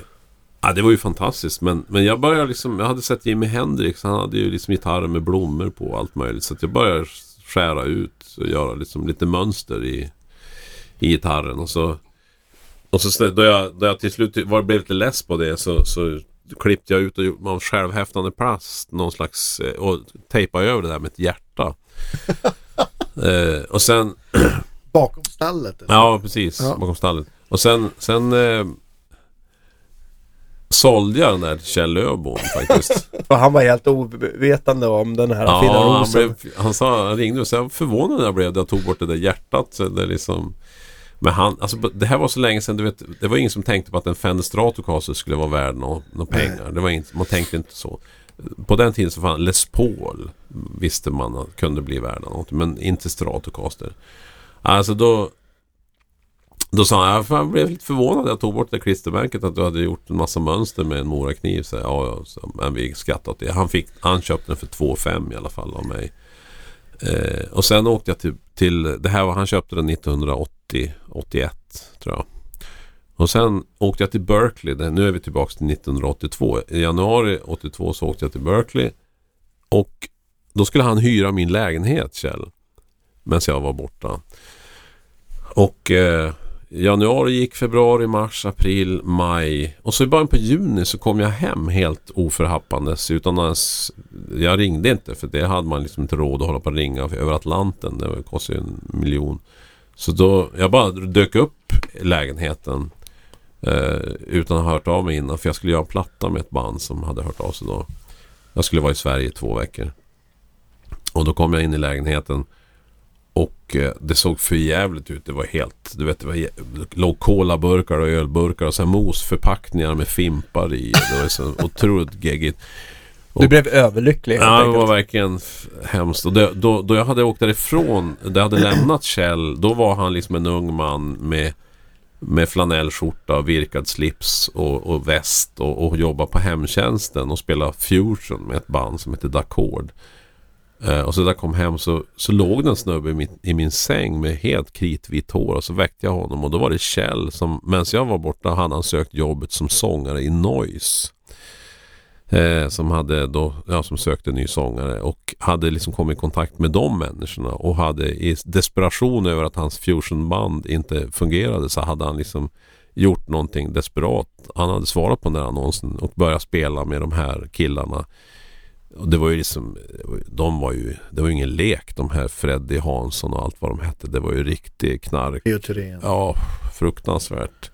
ja, det var ju fantastiskt. Men, men jag började liksom, jag hade sett Jimi Hendrix. Han hade ju liksom gitarrer med blommor på och allt möjligt. Så att jag började skära ut och göra liksom lite mönster i, i gitarren. Och så, och så då jag, då jag till slut var, blev lite less på det så, så klippte jag ut och gjorde någon självhäftande plast. Någon slags, eh, och tejpade över det där med ett hjärta. eh, och sen Bakom stallet? eller? Ja, precis. Ja. Bakom stallet. Och sen, sen eh, sålde jag den där till Kjell Öbom faktiskt. Och han var helt ovetande om den här fina ja, han, rosen. blev, han sa, han ringde och sa, förvånad jag blev när jag tog bort det där hjärtat. Så det liksom, men han, alltså det här var så länge sedan, du vet, det var ingen som tänkte på att en Fender Stratocaster skulle vara värd några nå pengar. Det var inte, man tänkte inte så. På den tiden så fanns Les Paul visste man att kunde bli värda något, men inte Stratocaster. Alltså då då sa han, jag blev lite förvånad när jag tog bort det klistermärket att du hade gjort en massa mönster med en morakniv. Så, ja, ja, så, men vi skrattade åt det. Han, fick, han köpte den för 2,5 i alla fall av mig. Eh, och sen åkte jag till, till det här var, han köpte den 1980, 81 tror jag. Och sen åkte jag till Berkeley, nu är vi tillbaka till 1982. I januari 82 så åkte jag till Berkeley. Och då skulle han hyra min lägenhet Kjell. Medan jag var borta. Och eh, januari gick, februari, mars, april, maj. Och så i början på juni så kom jag hem helt oförhappandes utan ens... Jag ringde inte för det hade man liksom inte råd att hålla på och ringa över Atlanten. Det kostade ju en miljon. Så då, jag bara dök upp i lägenheten eh, utan att ha hört av mig innan. För jag skulle göra en platta med ett band som hade hört av sig då. Jag skulle vara i Sverige i två veckor. Och då kom jag in i lägenheten. Och eh, det såg för jävligt ut. Det var helt, du vet, det var, låg colaburkar och ölburkar och så här mosförpackningar med fimpar i. Det var så otroligt geggigt. Du blev överlycklig Ja, det var verkligen hemskt. Och det, då, då jag hade åkt därifrån, då jag hade lämnat Kjell, då var han liksom en ung man med, med flanellskjorta, virkad slips och, och väst och, och jobba på hemtjänsten och spela fusion med ett band som heter Dacord. Eh, och så när jag kom hem så, så låg det en snubbe i min, i min säng med helt kritvitt hår och så väckte jag honom och då var det Kjell som, medan jag var borta hade han sökt jobbet som sångare i Noise. Eh, som hade då, ja, som sökte ny sångare och hade liksom kommit i kontakt med de människorna och hade i desperation över att hans fusionband inte fungerade så hade han liksom gjort någonting desperat. Han hade svarat på den där annonsen och börjat spela med de här killarna. Och det var ju liksom, de var ju, det var ju ingen lek de här Freddy Hansson och allt vad de hette. Det var ju riktig knark. Thyrén. Ja, fruktansvärt.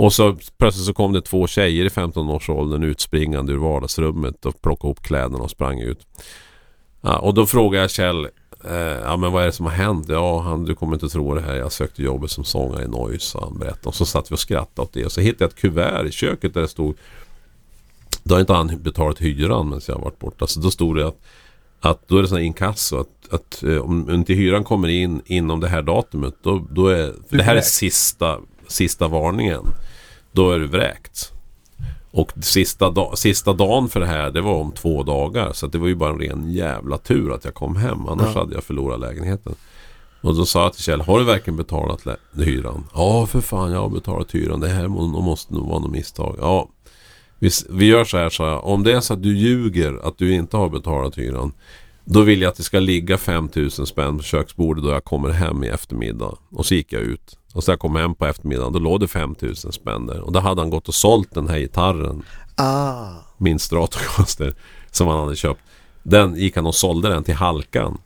Och så plötsligt så kom det två tjejer i 15-årsåldern utspringande ur vardagsrummet och plockade ihop kläderna och sprang ut. Ja, och då frågade jag Kjell, eh, ja men vad är det som har hänt? Ja, han, du kommer inte tro det här. Jag sökte jobbet som sångare i Noise, han berättade. Och så satt vi och skrattade åt det. Och så hittade jag ett kuvert i köket där det stod då har inte han betalat hyran medan jag har varit borta. Så då stod det att, att då är det sån här inkasso att, att eh, om inte hyran kommer in inom det här datumet då, då är för det här är sista, sista varningen. Då är du vräkt. Och sista, da, sista dagen för det här det var om två dagar. Så det var ju bara en ren jävla tur att jag kom hem. Annars Ja. hade jag förlorat lägenheten. Och då sa jag till Kjell, har du verkligen betalat hyran? Ja, för fan, jag har betalat hyran. Det här må- måste nog vara något misstag. Ja, vi, vi gör så här, sa jag. Om det är så att du ljuger att du inte har betalat hyran. Då vill jag att det ska ligga 5000 spänn på köksbordet då jag kommer hem i eftermiddag. Och så gick jag ut. Och så jag kom hem på eftermiddagen, då låg det 5000 spänn där. Och då hade han gått och sålt den här gitarren Ah, min Stratocaster som han hade köpt. Den gick han och sålde den till Halkan.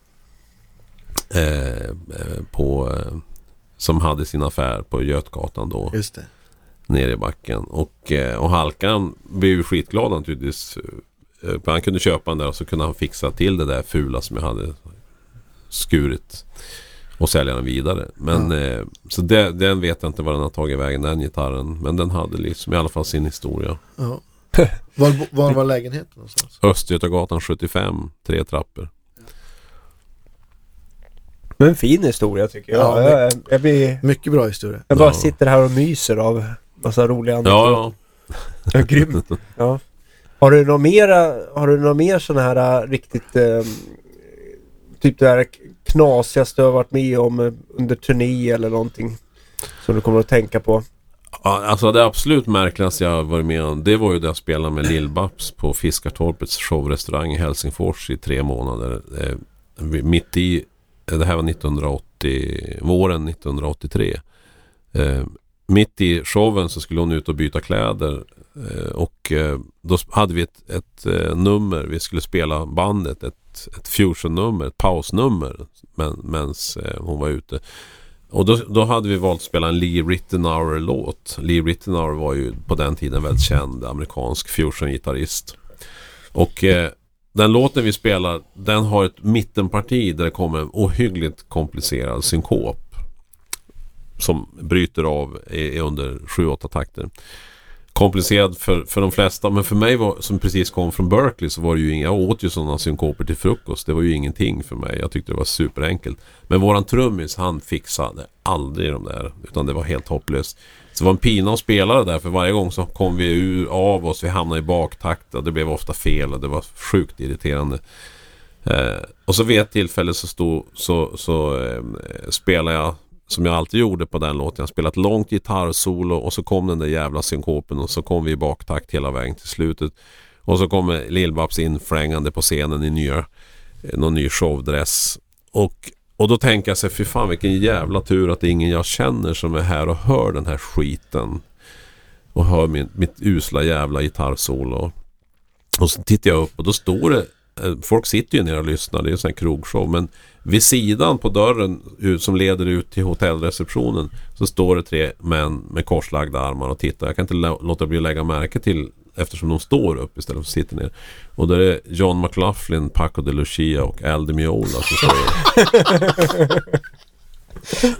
Eh, eh, på, eh, som hade sin affär på Götgatan då. just det. Nere i backen. Och, eh, och Halkan blev ju skitglad naturligtvis. Eh, han kunde köpa den där och så kunde han fixa till det där fula som jag hade skurit. Och sälja den vidare. Men eh, så det, den vet jag inte var den har tagit vägen den gitarren. Men den hade liksom i alla fall sin historia. Ja. Var, var var lägenheten någonstans? Östgötagatan 75, tre trappor. Men en fin historia tycker jag. Ja, jag, jag, blir, Mycket bra historia. jag bara Ja. sitter här och myser av massa roliga Ja, anekdoter. ja. Ja, grymt. Ja. Har du några mera, har du några mer sådana här äh, riktigt eh, typ det här knasigaste du har varit med om eh, under turné eller någonting som du kommer att tänka på? Ja, Alltså det absolut märkligaste jag har varit med om det var ju det jag spelade med Lill-Babs på Fiskartorpets showrestaurang i Helsingfors i tre månader. Eh, mitt i, eh, det här var 1980, våren 1983. Eh, mitt i showen så skulle hon ut och byta kläder eh, och eh, då hade vi ett, ett eh, nummer, vi skulle spela bandet, ett, ett fusion-nummer, ett pausnummer men, mens eh, hon var ute. Och då, då hade vi valt att spela en Lee Rittenhour-låt. Lee Rittenhour var ju på den tiden väldigt känd amerikansk fusion-gitarrist. Och eh, den låten vi spelar, den har ett mittenparti där det kommer en ohyggligt komplicerad synkop. Som bryter av i, i under 7-8 takter. Komplicerad för, för de flesta, men för mig var, som precis kom från Berkeley så var det ju inga, jag åt ju sådana synkoper till frukost. Det var ju ingenting för mig. Jag tyckte det var superenkelt. Men våran trummis han fixade aldrig de där. Utan det var helt hopplöst. Så det var en pina att spela det där för varje gång så kom vi ur av oss. Vi hamnade i baktakt och det blev ofta fel och det var sjukt irriterande. Eh, och så vid ett tillfälle så, stod, så, så eh, spelade jag som jag alltid gjorde på den låten. Jag spelat långt gitarrsolo och så kom den där jävla synkopen och så kom vi i baktakt hela vägen till slutet. Och så kommer Lill-Babs infrängande på scenen i nya, eh, någon ny showdress. Och, och då tänker jag så fy fan vilken jävla tur att det är ingen jag känner som är här och hör den här skiten. Och hör min, mitt usla jävla gitarrsolo. Och så tittar jag upp och då står det eh, Folk sitter ju ner och lyssnar, det är en sån här krogshow. Men vid sidan på dörren ut- som leder ut till hotellreceptionen så står det tre män med korslagda armar och tittar. Jag kan inte lå- låta bli att lägga märke till eftersom de står upp istället för att sitta ner. Och där är John McLaughlin, Paco de Lucia och Al Di Meola som står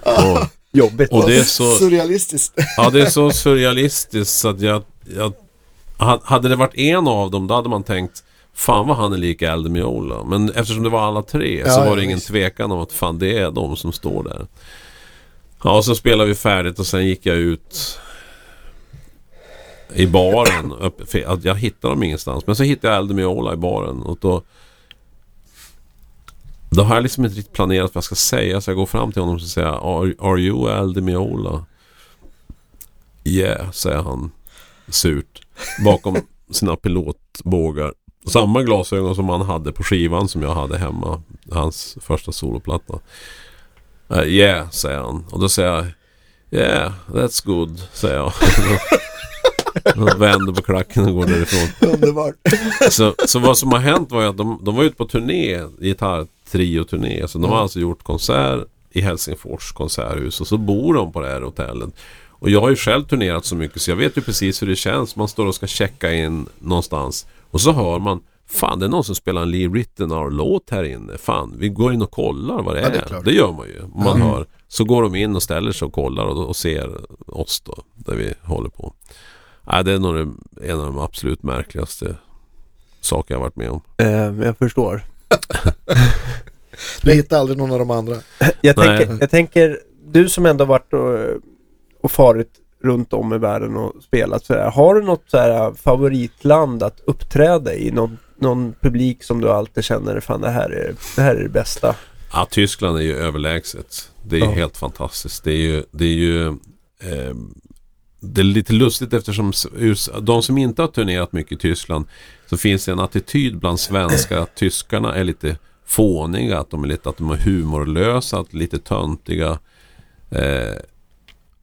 och, Jobbigt. och det är så... Surrealistiskt. Ja, det är så surrealistiskt så att jag, jag... ha- Hade det varit en av dem, då hade man tänkt Fan vad han är lik Al Di Meola. Men eftersom det var alla tre Ja, så var det ingen visst. tvekan om att fan det är de som står där. Ja, och så spelade vi färdigt och sen gick jag ut i baren. Jag hittade dem ingenstans. Men så hittade jag Al Di Meola i baren och då då har jag liksom inte riktigt planerat vad jag ska säga så jag går fram till honom och säger are, are you Al Di Meola? Yeah, säger han surt bakom sina pilotbågar. Samma glasögon som han hade på skivan som jag hade hemma. Hans första soloplatta. Uh, yeah, säger han. Och då säger jag Yeah, that's good, säger jag. Han vänder på klacken och går därifrån. Underbart. Så, så vad som har hänt var ju att de, de var ute på turné, gitarr-trio-turné. Så de har alltså gjort konsert i Helsingfors konserthus och så bor de på det här hotellet. Och jag har ju själv turnerat så mycket så jag vet ju precis hur det känns. Man står och ska checka in någonstans och så hör man Fan det är någon som spelar en Lee Ritenour-låt här inne. Fan vi går in och kollar vad det Ja, är. det det, är klart. gör man ju. Man hör. Så går de in och ställer sig och kollar och, och ser oss då. Där vi håller på. Nej, det är nog det- en av de absolut märkligaste saker jag har varit med om. Eh, jag förstår. Du hittar aldrig någon av de andra. Jag tänker, jag tänker, du som ändå varit och, och farit runt om i världen och spelat så här, Har du något så här favoritland att uppträda i? Någon, någon publik som du alltid känner, fan det här är det, här är det bästa? Ja, Tyskland är ju överlägset. Det är ju Ja. helt fantastiskt. Det är ju, det är ju eh, det är lite lustigt eftersom de som inte har turnerat mycket i Tyskland så finns det en attityd bland svenskar att tyskarna är lite fåniga, att de är lite att de är humorlösa, att lite töntiga. Eh,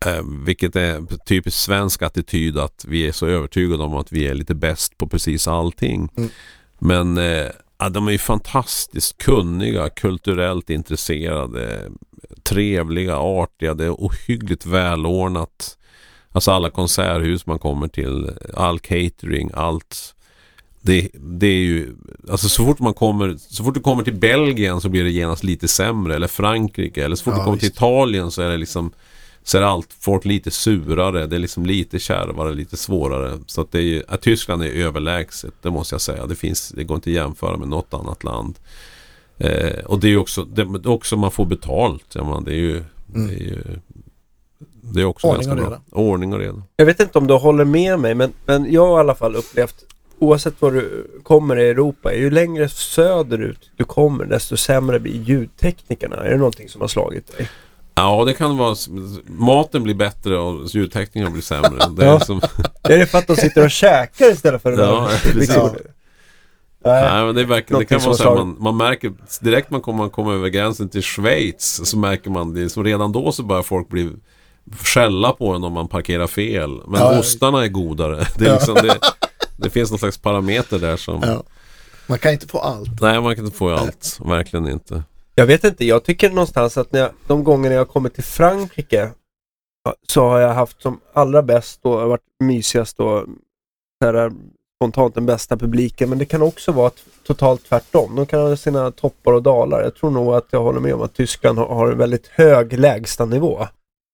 eh, vilket är en typisk svensk attityd att vi är så övertygade om att vi är lite bäst på precis allting. Mm. Men eh, ja, de är ju fantastiskt kunniga, kulturellt intresserade, trevliga, artiga. Det är ohyggligt välordnat. Alltså alla konserthus man kommer till, all catering, allt. Det, det är ju, alltså så fort man kommer, så fort du kommer till Belgien så blir det genast lite sämre. Eller Frankrike. Eller så fort Ja, du kommer till visst. Italien så är det liksom så är allt folk lite surare. Det är liksom lite kärvare, lite svårare. Så att det är ju, att Tyskland är överlägset, det måste jag säga. Det finns, det går inte att jämföra med något annat land. Eh, och det är ju också, det, är också man får betalt. Ja, man, det är ju, Mm. det är ju det är också Ordning ganska och bra. Ordning och reda. Jag vet inte om du håller med mig men, men jag har i alla fall upplevt Oavsett var du kommer i Europa, ju längre söderut du kommer desto sämre blir ljudteknikerna. Är det någonting som har slagit dig? Ja, det kan vara... Maten blir bättre och ljudtekniken blir sämre. Det är Ja. som, Är det för att de sitter och käkar istället för att Ja, precis. Ja. Nej. nej, men det, är verkligen, det kan vara så här, man, man märker direkt man kommer, man kommer över gränsen till Schweiz så märker man det. Så redan då så börjar folk bli skälla på en om man parkerar fel. Men Ja, ostarna är godare. Det, är liksom, det, det finns någon slags parameter där som... Ja. Man kan inte få allt. Nej, man kan inte få allt. Verkligen inte. Jag vet inte, jag tycker någonstans att när jag, de gånger jag kommit till Frankrike så har jag haft som allra bäst och varit mysigast och så här, spontant den bästa publiken. Men det kan också vara totalt tvärtom. De kan ha sina toppar och dalar. Jag tror nog att jag håller med om att Tyskland har, en väldigt hög lägstanivå.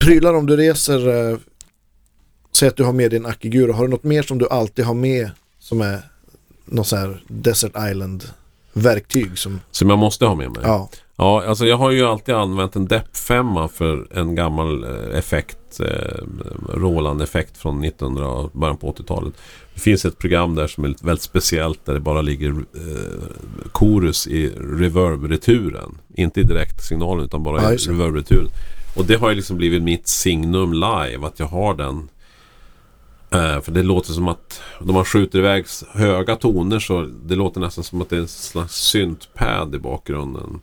Prylar om du reser, eh, säg att du har med din Akigura, har du något mer som du alltid har med som är något så här Desert Island verktyg som, Som jag måste ha med mig. ja, Ja, alltså jag har ju alltid använt en depp 5 för en gammal eh, effekt, eh, Roland-effekt från 1900, början på 80-talet. Det finns ett program där som är väldigt speciellt där det bara ligger eh, chorus i reverb-returen. Inte i direktsignalen utan bara Ja, i reverb-returen. Och det har ju liksom blivit mitt signum live, att jag har den. Eh, för det låter som att när man skjuter iväg höga toner så det låter nästan som att det är en slags syntpad i bakgrunden.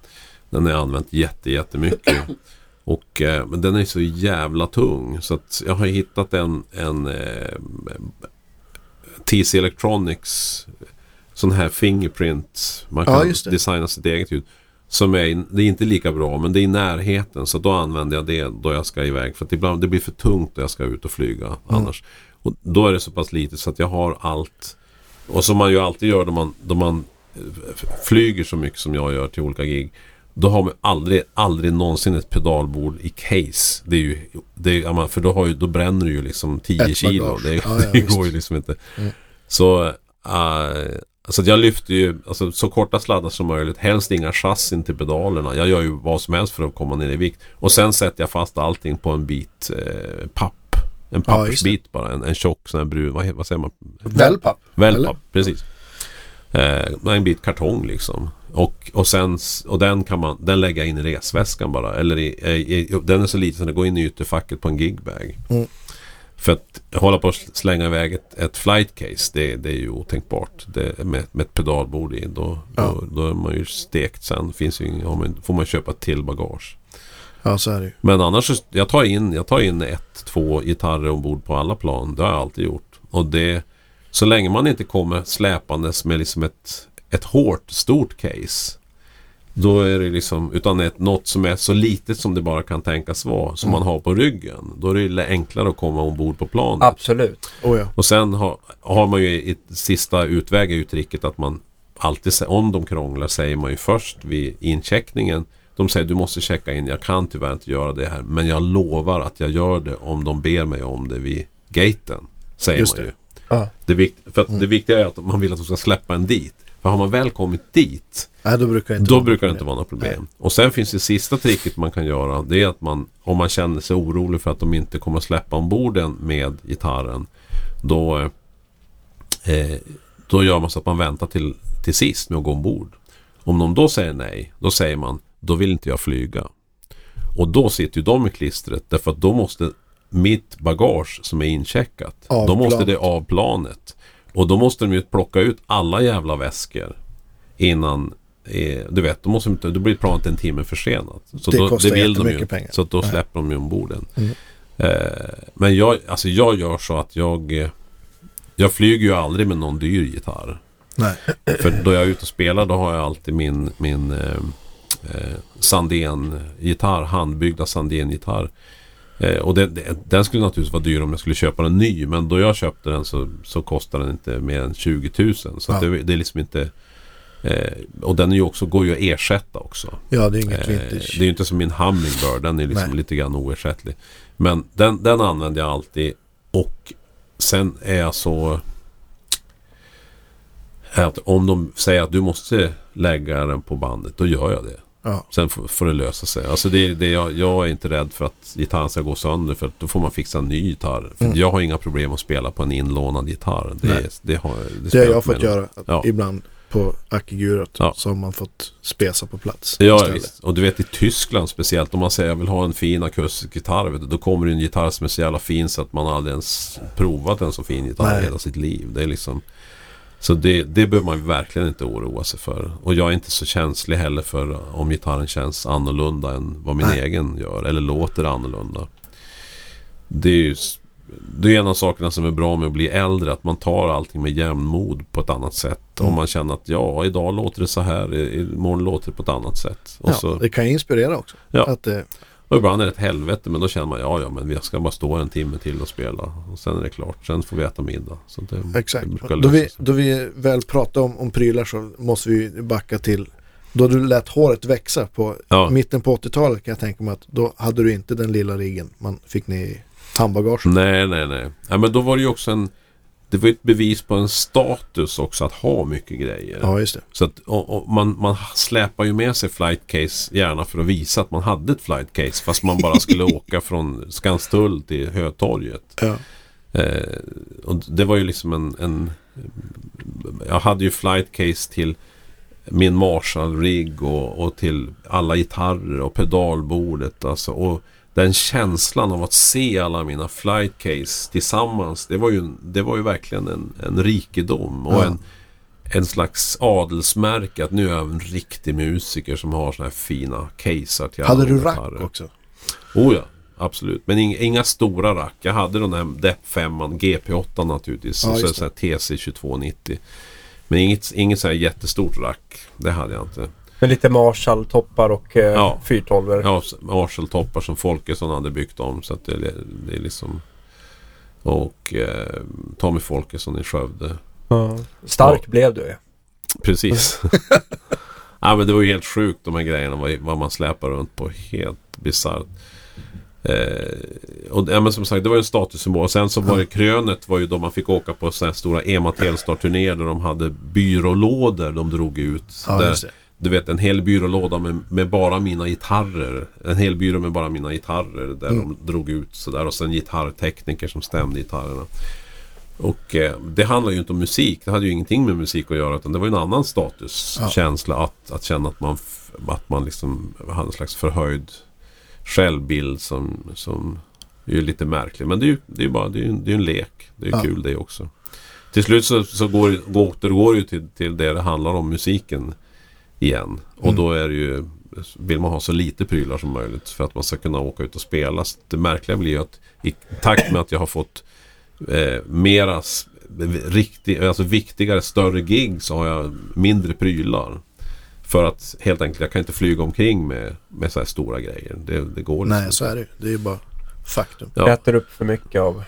Den har jag använt jätte, jättemycket. Och, eh, men den är så jävla tung så att jag har hittat en, en eh, TC Electronics sån här fingerprint. Man Ja, kan det. designa sitt eget ljud. Som är, det är inte lika bra men det är i närheten så då använder jag det då jag ska iväg. För att ibland det blir för tungt då jag ska ut och flyga annars. Och då är det så pass lite så att jag har allt. Och som man ju alltid gör då man, då man eh, flyger så mycket som jag gör till olika gig. Då har man aldrig, aldrig någonsin ett pedalbord i case. Det är ju, det är, ja, för då, har ju, då bränner du ju liksom 10 Ett kilo. bagage. Det, Ja, ja, det går ju liksom inte. Mm. Så äh, Alltså jag lyfter ju alltså, så korta sladdar som möjligt. Helst inga chassin till pedalerna. Jag gör ju vad som helst för att komma ner i vikt. Och sen sätter jag fast allting på en bit eh, papp. En Ja, pappersbit bara. En, en tjock sån här brun, vad, vad säger man? Wellpapp. Wellpapp, precis. Eh, en bit kartong liksom. Och, och, sen, och den kan man den lägga in i resväskan bara. Eller i, i, i, den är så liten så den går in i ytterfacket på en gigbag. Mm. För att hålla på att slänga iväg ett, ett flight case det, det är ju otänkbart. Det, med, med ett pedalbord i. Då, Ja. då, då är man ju stekt sen. Finns ju, man, får man köpa till bagage. Ja, så är det ju. Men annars, jag tar in, jag tar in ett, två gitarrer ombord på alla plan. Det har jag alltid gjort. Och det, så länge man inte kommer släpandes med liksom ett, ett hårt, stort case. Då är det liksom, utan ett, något som är så litet som det bara kan tänkas vara. Som Mm. man har på ryggen. Då är det enklare att komma ombord på planet. Absolut. Oh, ja. Och sen har, har man ju i ett sista utväg är ju tricket att man alltid, om de krånglar säger man ju först vid incheckningen. De säger du måste checka in, jag kan tyvärr inte göra det här. Men jag lovar att jag gör det om de ber mig om det vid gaten. Säger Just man det. ju. Ja. Det, vikt, för att det viktiga är att man vill att de ska släppa en dit. För har man väl kommit dit Nej, då brukar det inte då vara brukar det inte vara något problem. Nej. Och sen finns det sista tricket man kan göra. Det är att man, om man känner sig orolig för att de inte kommer att släppa ombord den med gitarren. Då, eh, då gör man så att man väntar till, till sist med att gå ombord. Om de då säger nej, då säger man då vill inte jag flyga. Och då sitter ju de i klistret därför att då måste mitt bagage som är incheckat, Av då måste planet. det av planet. Och då måste de ju plocka ut alla jävla väskor innan eh, du vet, då, måste de, inte- då blir planet en timme försenat. Så Det då, kostar det vill de ju. pengar. Så då Nej. släpper de ju ombord den. Mm. Eh, men jag, alltså jag gör så att jag eh, Jag flyger ju aldrig med någon dyr gitarr. Nej. För då jag är ute och spelar då har jag alltid min, min eh, eh, Sandén-gitarr, handbyggda Sandén-gitarr. Eh, och det, det, den skulle naturligtvis vara dyr om jag skulle köpa den ny. Men då jag köpte den så, så kostar den inte mer än 20 000. Så Ja. det, det är liksom inte... Eh, och den är ju också, går ju att ersätta också. Ja, det är inget Eh, vintage. det är ju inte som min Hummingbird, den är liksom Nej. lite grann oersättlig. Men den, den använder jag alltid och sen är jag så... Att om de säger att du måste lägga den på bandet, då gör jag det. Ja. Sen får, det lösa sig. Alltså det, det jag, jag är inte rädd för att gitarren ska gå sönder för att då får man fixa en ny gitarr. För Mm. Jag har inga problem att spela på en inlånad gitarr. Det, Nej. det, har, det, Det har jag fått göra. Ja. Ibland på Akigurat Ja. så har man fått spesa på plats. Ja, visst. Och du vet i Tyskland speciellt om man säger jag vill ha en fin akustisk gitarr. Du, då kommer det en gitarr som är så jävla fin så att man aldrig ens provat en så fin gitarr Nej. hela sitt liv. Det är liksom... Så det, det behöver man verkligen inte oroa sig för. Och jag är inte så känslig heller för om gitarren känns annorlunda än vad min Nej. egen gör. Eller låter annorlunda. Det är ju det är en av sakerna som är bra med att bli äldre. Att man tar allting med jämnmod på ett annat sätt. Mm. Om man känner att ja, idag låter det så här. i- Imorgon låter det på ett annat sätt. Och, Ja, så, det kan ju inspirera också. Ja. Att, eh, och ibland är det ett helvete. Men då känner man ja, ja, men vi ska bara stå en timme till och spela. Och sen är det klart. Sen får vi äta middag. Så det, exakt. det Då vi, då vi väl pratar om, om prylar så måste vi backa till då du lät håret växa på Ja. mitten på 80-talet kan jag tänka mig att då hade du inte den lilla riggen man fick ner i handbagaget. Nej, nej, nej. Ja, men då var det ju också en... Det var ju ett bevis på en status också att ha mycket grejer. Ja, just det. Så att och, och man, man släpar ju med sig flight case gärna för att visa att man hade ett flight case. Fast man bara skulle åka från Skanstull till Hötorget. Ja. Eh, och det var ju liksom en, en... Jag hade ju flight case till min Marshall-rigg och, och till alla gitarrer och pedalbordet. Alltså, och den känslan av att se alla mina flight case tillsammans. Det var ju, det var ju verkligen en, en rikedom. Och Ja. en, en slags adelsmärke att nu är jag en riktig musiker som har såna här fina casear till alla Hade du rack också? Oh ja, absolut. Men inga, inga stora rack. Jag hade den här Depp 5 GP8 naturligtvis. Ja, och så, så här TC 2290. Men inget, inget så här jättestort rack. Det hade jag inte. Med lite Marshall-toppar och eh, Ja. 412 Ja, Marshall-toppar som Folkesson hade byggt om. Så att det, det är liksom... Och eh, Tommy Folkesson i Skövde. Ja. Stark Ja. blev du ju. Precis. ja, men det var ju helt sjukt de här grejerna. Vad, vad man släpar runt på. Helt bisarrt. Eh, och, ja, men som sagt, det var ju en statussymbol. Sen så var det krönet var ju då man fick åka på sådana här stora EMA Telstar-turnéer där de hade byrålådor de drog ut. Ja, där, just det. Du vet en hel byrålåda med, med bara mina gitarrer. En hel byrå med bara mina gitarrer där Mm. de drog ut sådär. Och sen gitarrtekniker som stämde gitarrerna. Och eh, det handlar ju inte om musik. Det hade ju ingenting med musik att göra. Utan det var ju en annan statuskänsla. Att, att känna att man, att man liksom hade en slags förhöjd självbild som, som är ju lite märklig. Men det är ju det är bara det är en, det är en lek. Det är Ja. kul det också. Till slut så, så går, går, återgår det ju till, till det det handlar om, musiken igen. Och Mm. då är det ju, vill man ha så lite prylar som möjligt för att man ska kunna åka ut och spela. Så Det märkliga blir ju att i takt med att jag har fått eh, mera riktig, alltså viktigare, större gig så har jag mindre prylar. För att helt enkelt, jag kan inte flyga omkring med, med så här stora grejer. Det, det går liksom Nej, så är det. Det är ju bara faktum. Ja. Äter upp för mycket av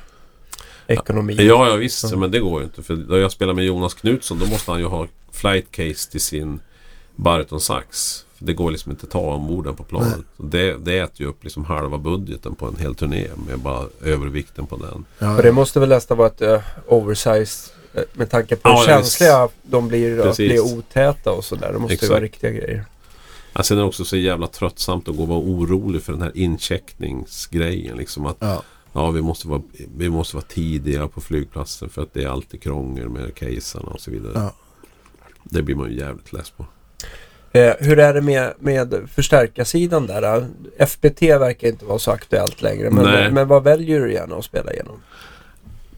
ekonomi. Ja, ja visst. Ja. Men det går ju inte. För när jag spelar med Jonas Knutsson då måste han ju ha flight case till sin baritonsax. För Det går liksom inte att ta ombord den på planet. Och Det, det äter ju upp liksom halva budgeten på en hel turné med bara övervikten på den. Ja, För det måste väl nästan vara ett uh, oversize eh, med tanke på hur Ja, ja, känsliga de blir att Precis. bli otäta och sådär. Det måste ju Exakt. vara riktiga grejer. Ja, sen är det också så jävla tröttsamt att gå och vara orolig för den här incheckningsgrejen. Liksom att ja. ja, vi, måste vara, vi måste vara tidiga på flygplatsen för att det är alltid krångel med caserna och så vidare. Ja. Det blir man ju jävligt less på. Eh, hur är det med, med förstärkarsidan där? FBT verkar inte vara så aktuellt längre. Men, Nej. men vad väljer du gärna att spela igenom?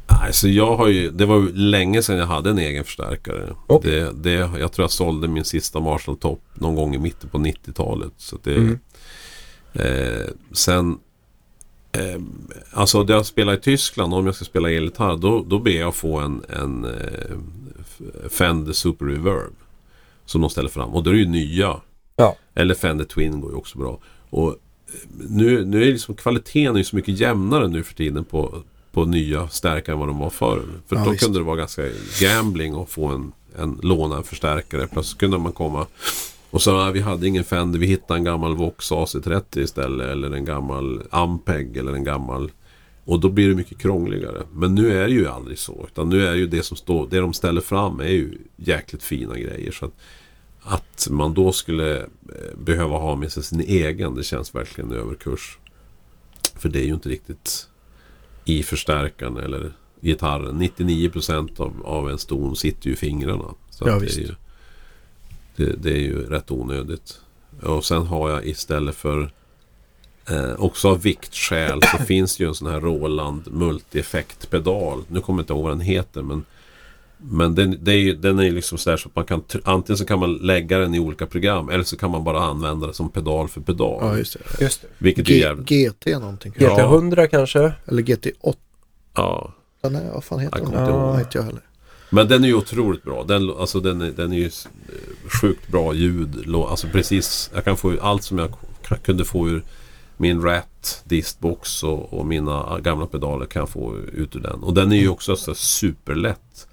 Alltså jag har ju, det var ju länge sedan jag hade en egen förstärkare. Okej. Det, det, jag tror jag sålde min sista Marshall Top någon gång i mitten på 90-talet. Så det, Mm. eh, sen, eh, alltså det jag spelar i Tyskland, om jag ska spela elgitarr, då, då ber jag få en, en eh, Fender Super Reverb. Som de ställer fram. Och då är det ju nya. Ja. Eller Fender Twin går ju också bra. Och eh, nu, nu är liksom kvaliteten är ju så mycket jämnare nu för tiden på, på nya stärkare än vad de var förr. För Ja, då visst. kunde det vara ganska gambling att få en, en låna en förstärkare. Plötsligt kunde man komma och så "Ah, vi hade ingen Fender, vi hittade en gammal Vox AC30 istället. Eller en gammal Ampeg eller en gammal och då blir det mycket krångligare. Men nu är det ju aldrig så. Utan nu är det ju det som står, det de ställer fram är ju jäkligt fina grejer. Så att, att man då skulle eh, behöva ha med sig sin egen, det känns verkligen överkurs. För det är ju inte riktigt i förstärkaren eller gitarren. 99% av, av en ston sitter ju i fingrarna. Så Ja, det, är ju, det, det är ju rätt onödigt. Och sen har jag istället för Eh, också av viktskäl så finns det ju en sån här Roland multi-effekt-pedal. Nu kommer jag inte ihåg vad den heter men men den, det är ju, den är ju liksom sådär så att man kan Antingen så kan man lägga den i olika program eller så kan man bara använda det som pedal för pedal. ja, just det. Just det. Vilket är G- jävligt... GT någonting kanske. Ja. GT100 kanske? Eller GT8. Ja. Nej, vad fan heter Jag den? kommer inte jag heller. Men den är ju otroligt bra. Den, alltså den, är- den är ju s- sjukt bra ljud. Alltså precis, jag kan få ut allt som jag kunde få ur min Rat distbox och, och mina gamla pedaler kan jag få ut ur den. Och den är ju också så superlätt.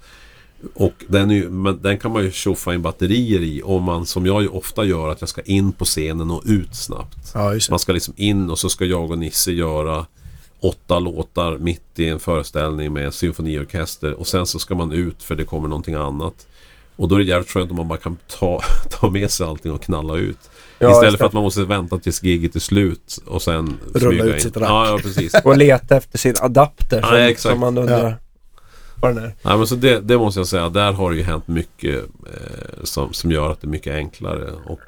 Och den, är ju, men den kan man ju tjoffa in batterier i om man som jag ju ofta gör att jag ska in på scenen och ut snabbt. Ja. Man ska liksom in och så ska jag och Nisse göra åtta låtar mitt i en föreställning med symfoniorkester och sen så ska man ut för det kommer någonting annat. Och då är det jävligt skönt om man bara kan ta, ta med sig allting och knalla ut. Ja, Istället för att man måste vänta tills giget är slut och sen Rulla ut in. sitt rack. Ja, ja, precis. Och leta efter sin adapter Ja, som, exakt. som man undrar vad den är. Nej, men så det, det måste jag säga, där har det ju hänt mycket eh, som, som gör att det är mycket enklare. Och,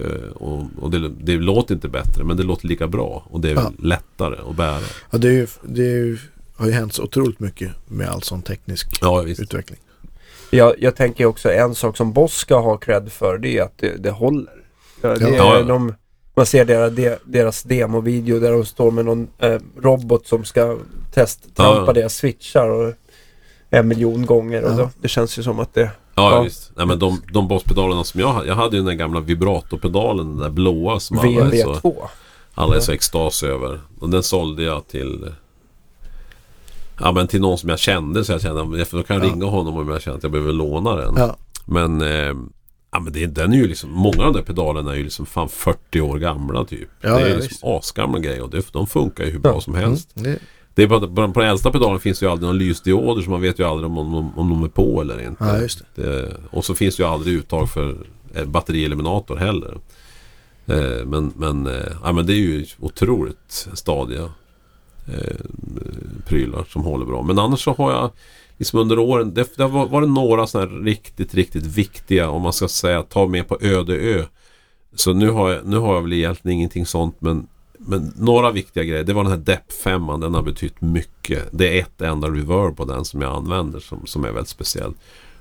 eh, och, och det, det låter inte bättre men det låter lika bra och det är Ja. lättare att bära. Ja, det, är ju, det är ju, har ju hänt så otroligt mycket med all sån teknisk Ja, visst. utveckling. Jag, jag tänker också en sak som Boss ska ha cred för det är att det, det håller. Ja, det Ja. är Ja. de, man ser deras, de, deras demovideo där de står med någon eh, robot som ska testtrampa Ja. deras switchar och en miljon gånger. Och Ja. då, det känns ju som att det... Ja, Ja. visst. Nej, men de, de bosspedalerna som jag hade. Jag hade ju den där gamla vibratorpedalen, den där blåa som alla är, så, VB2. alla är så extas över. Och den sålde jag till Ja men till någon som jag kände så jag kände för då kan jag Ja. ringa honom om jag känner att jag behöver låna den. Ja, Men eh, Ja men det, den är ju liksom, många av de där pedalerna är ju liksom fan 40 år gamla typ. Ja, det är ja, liksom visst. asgamla grejer och det, de funkar ju hur bra som helst. Mm, det, Det är bara, bara, på den äldsta pedalen finns ju aldrig någon lysdioder så man vet ju aldrig om, om, om de är på eller inte. ja, just det. Det, och så finns det ju aldrig uttag för eh, batterieliminator heller. Eh, men, men, eh, ja, men det är ju otroligt stadiga eh, prylar som håller bra. Men annars så har jag liksom under åren, det, det var- varit några sådana här riktigt, riktigt viktiga om man ska säga ta med på öde ö. Så nu har jag, nu har jag väl egentligen ingenting sånt men men några viktiga grejer, det var den här DEP 5 den har betytt mycket. Det är ett enda reverb på den som jag använder som, som är väldigt speciellt.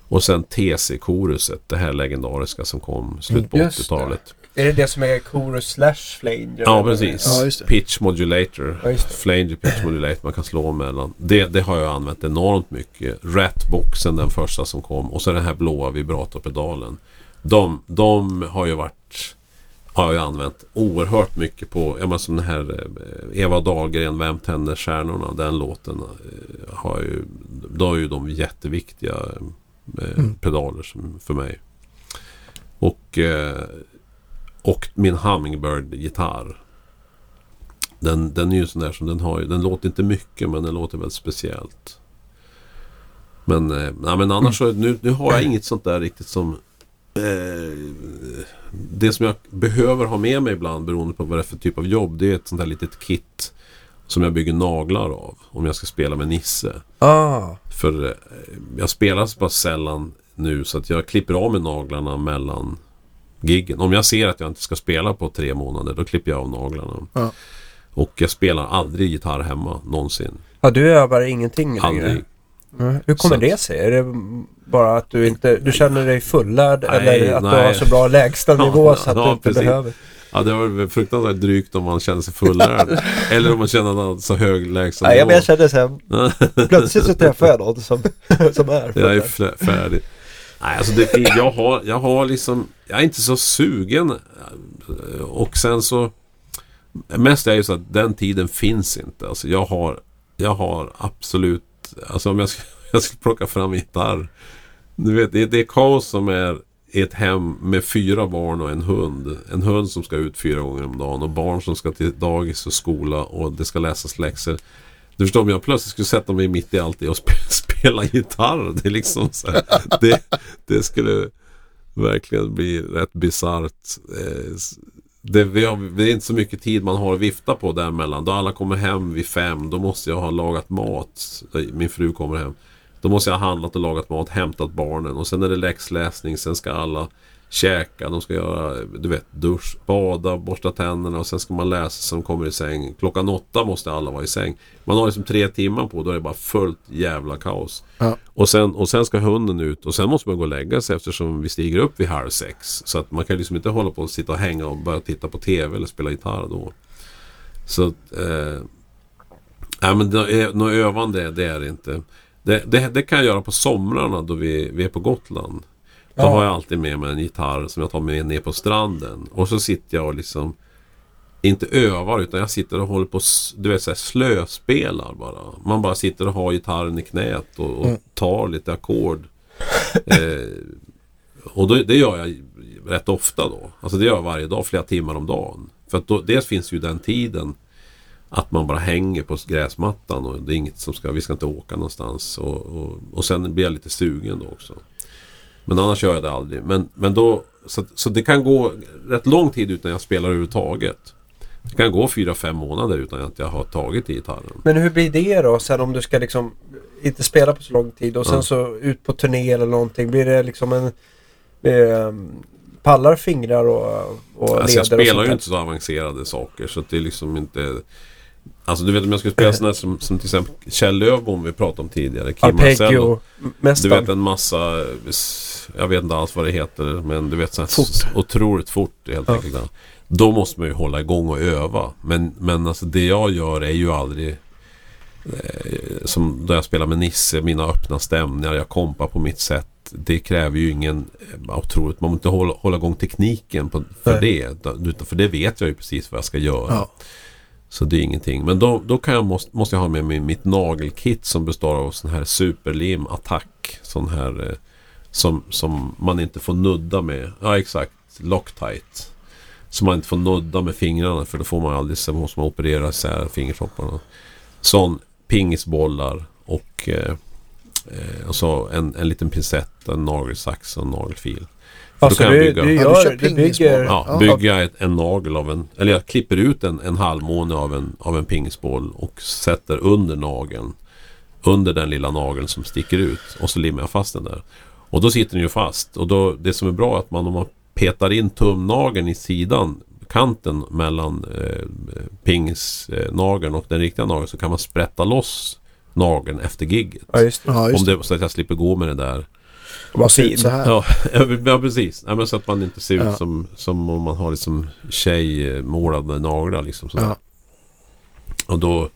Och sen TC-koruset, det här legendariska som kom slut på Just det. 80-talet. Är det det som är chorus slash flanger? Ja, precis. Ja, just det. Pitch modulator. Ja, just det. Flanger pitch modulator. Man kan slå mellan. Det, det har jag använt enormt mycket. Ratboxen, den första som kom. Och så den här blåa vibratorpedalen. De, de har ju varit... Har jag använt oerhört mycket på, ja men som den här eh, Eva Dahlgren, Vem tänder stjärnorna? Den låten eh, har ju, då är ju de jätteviktiga eh, pedaler som, för mig. Och, eh, och min Hummingbird-gitarr. Den, den är ju sån där som den har ju, den låter inte mycket men den låter väldigt speciellt. Men, eh, nej, men annars så, nu, nu har jag inget sånt där riktigt som eh, Det som jag behöver ha med mig ibland beroende på vad det är för typ av jobb det är ett sånt där litet kit Som jag bygger naglar av om jag ska spela med Nisse. Ah, För eh, jag spelar så pass sällan nu så att jag klipper av med naglarna mellan giggen. Om jag ser att jag inte ska spela på tre månader då klipper jag av naglarna. Ja. Och jag spelar aldrig gitarr hemma någonsin. ja, du övar ingenting längre? Aldrig. Mm. Hur kommer Så- det sig? Är det bara att du inte du känner dig fullärd Nej, eller att du nej. har så bra lägstanivå Ja, så att ja, du inte precis. behöver? Ja, det var väl fruktansvärt drygt om man känner sig fullärd. Eller om man känner så hög lägsta Nej, men jag kände sen plötsligt så träffar jag någon som, som är Jag är fullärd. färdig. Nej, alltså det, jag, har, jag har liksom... Jag är inte så sugen. Och sen så... Mest är ju så att den tiden finns inte. Alltså jag har... Jag har absolut... Alltså om jag skulle, jag ska plocka fram en gitarr. Du vet, det, det är kaos som är i ett hem med fyra barn och en hund. En hund som ska ut fyra gånger om dagen och barn som ska till dagis och skola och det ska läsas läxor. Du förstår om jag plötsligt skulle sätta mig mitt i allt det och spela gitarr. Det är liksom så här, det, det skulle verkligen bli rätt bisarrt. Eh, det, det är inte så mycket tid man har att vifta på däremellan. Då alla kommer hem vid fem, då måste jag ha lagat mat. Eh, min fru kommer hem. Då måste jag ha handlat och lagat mat, hämtat barnen och sen är det läxläsning. Sen ska alla käka, de ska göra du vet, dusch, bada, borsta tänderna och sen ska man läsa de kommer i säng. Klockan åtta måste alla vara i säng. Man har liksom tre timmar på, då är det bara fullt jävla kaos. Ja. Och, sen, och sen ska hunden ut och sen måste man gå och lägga sig eftersom vi stiger upp vid halv sex. Så att man kan liksom inte hålla på och sitta och hänga och börja titta på TV eller spela gitarr då. Så eh, Nej men det- något övande det är det inte. Det, det, det kan jag göra på somrarna då vi, vi är på Gotland. Då Ja. har jag alltid med mig en gitarr som jag tar med ner på stranden. Och så sitter jag och liksom inte övar utan jag sitter och håller på du vet så här, slöspelar bara. Man bara sitter och har gitarren i knät och, och Mm. tar lite ackord. eh, och då, det gör jag rätt ofta då. Alltså det gör jag varje dag, flera timmar om dagen. För att då, dels finns ju den tiden att man bara hänger på gräsmattan och det är inget som ska, vi ska inte åka någonstans. Och, och, och sen blir jag lite sugen då också. Men annars gör jag det aldrig. Men, men då, så, så det kan gå rätt lång tid utan jag spelar överhuvudtaget. Det kan gå fyra, fem månader utan att jag har tagit i gitarren. Men hur blir det då sen om du ska liksom inte spela på så lång tid och sen Ja. så ut på turné eller någonting. Blir det liksom en eh, pallar fingrar och, och Alltså jag leder och spelar sånt ju inte så avancerade saker så att det är liksom inte... Alltså du vet om jag skulle spela sådana som, som till exempel Kjell Löfbom vi pratade om tidigare. Kim Marcello. Du vet en massa, jag vet inte alls vad det heter, men du vet så här, Fort. otroligt fort helt Ja. enkelt. Då måste man ju hålla igång och öva. Men, men alltså det jag gör är ju aldrig eh, som då jag spelar med Nisse, mina öppna stämningar, jag kompar på mitt sätt. Det kräver ju ingen eh, otroligt, man måste hålla, hålla igång tekniken på, för det. Utan för det vet jag ju precis vad jag ska göra. Ja. Så det är ingenting. Men då, då kan jag, måste, måste jag ha med mig mitt nagelkit som består av sån här superlim attack. Sån här eh, som, som man inte får nudda med. Ja exakt, Loctite. Som man inte får nudda med fingrarna för då får man aldrig, så måste man operera isär fingertopparna. Sån pingisbollar och, eh, eh, och så en, en liten pincett, en nagelsax och en nagelfil. Alltså du, bygga. du Ja, du gör, kör du pingisboll. bygger... Ja, Ja. bygga ett, en nagel av en... Eller jag klipper ut en, en halvmåne av en, av en pingisboll och sätter under nageln. Under den lilla nageln som sticker ut. Och så limmar jag fast den där. Och då sitter den ju fast. Och då, det som är bra är att man om man petar in tumnageln i sidan kanten mellan eh, pingisnageln och den riktiga nageln så kan man sprätta loss nageln efter gigget. Ja, just det. Ja, just Om det. det, så att jag slipper gå med det där. Vad ser ut fin. så här. Ja, ja precis. Nej, men så att man inte ser ut Ja. som, som om man har liksom tjejmålade naglar. Liksom, sådär. Ja. Och då...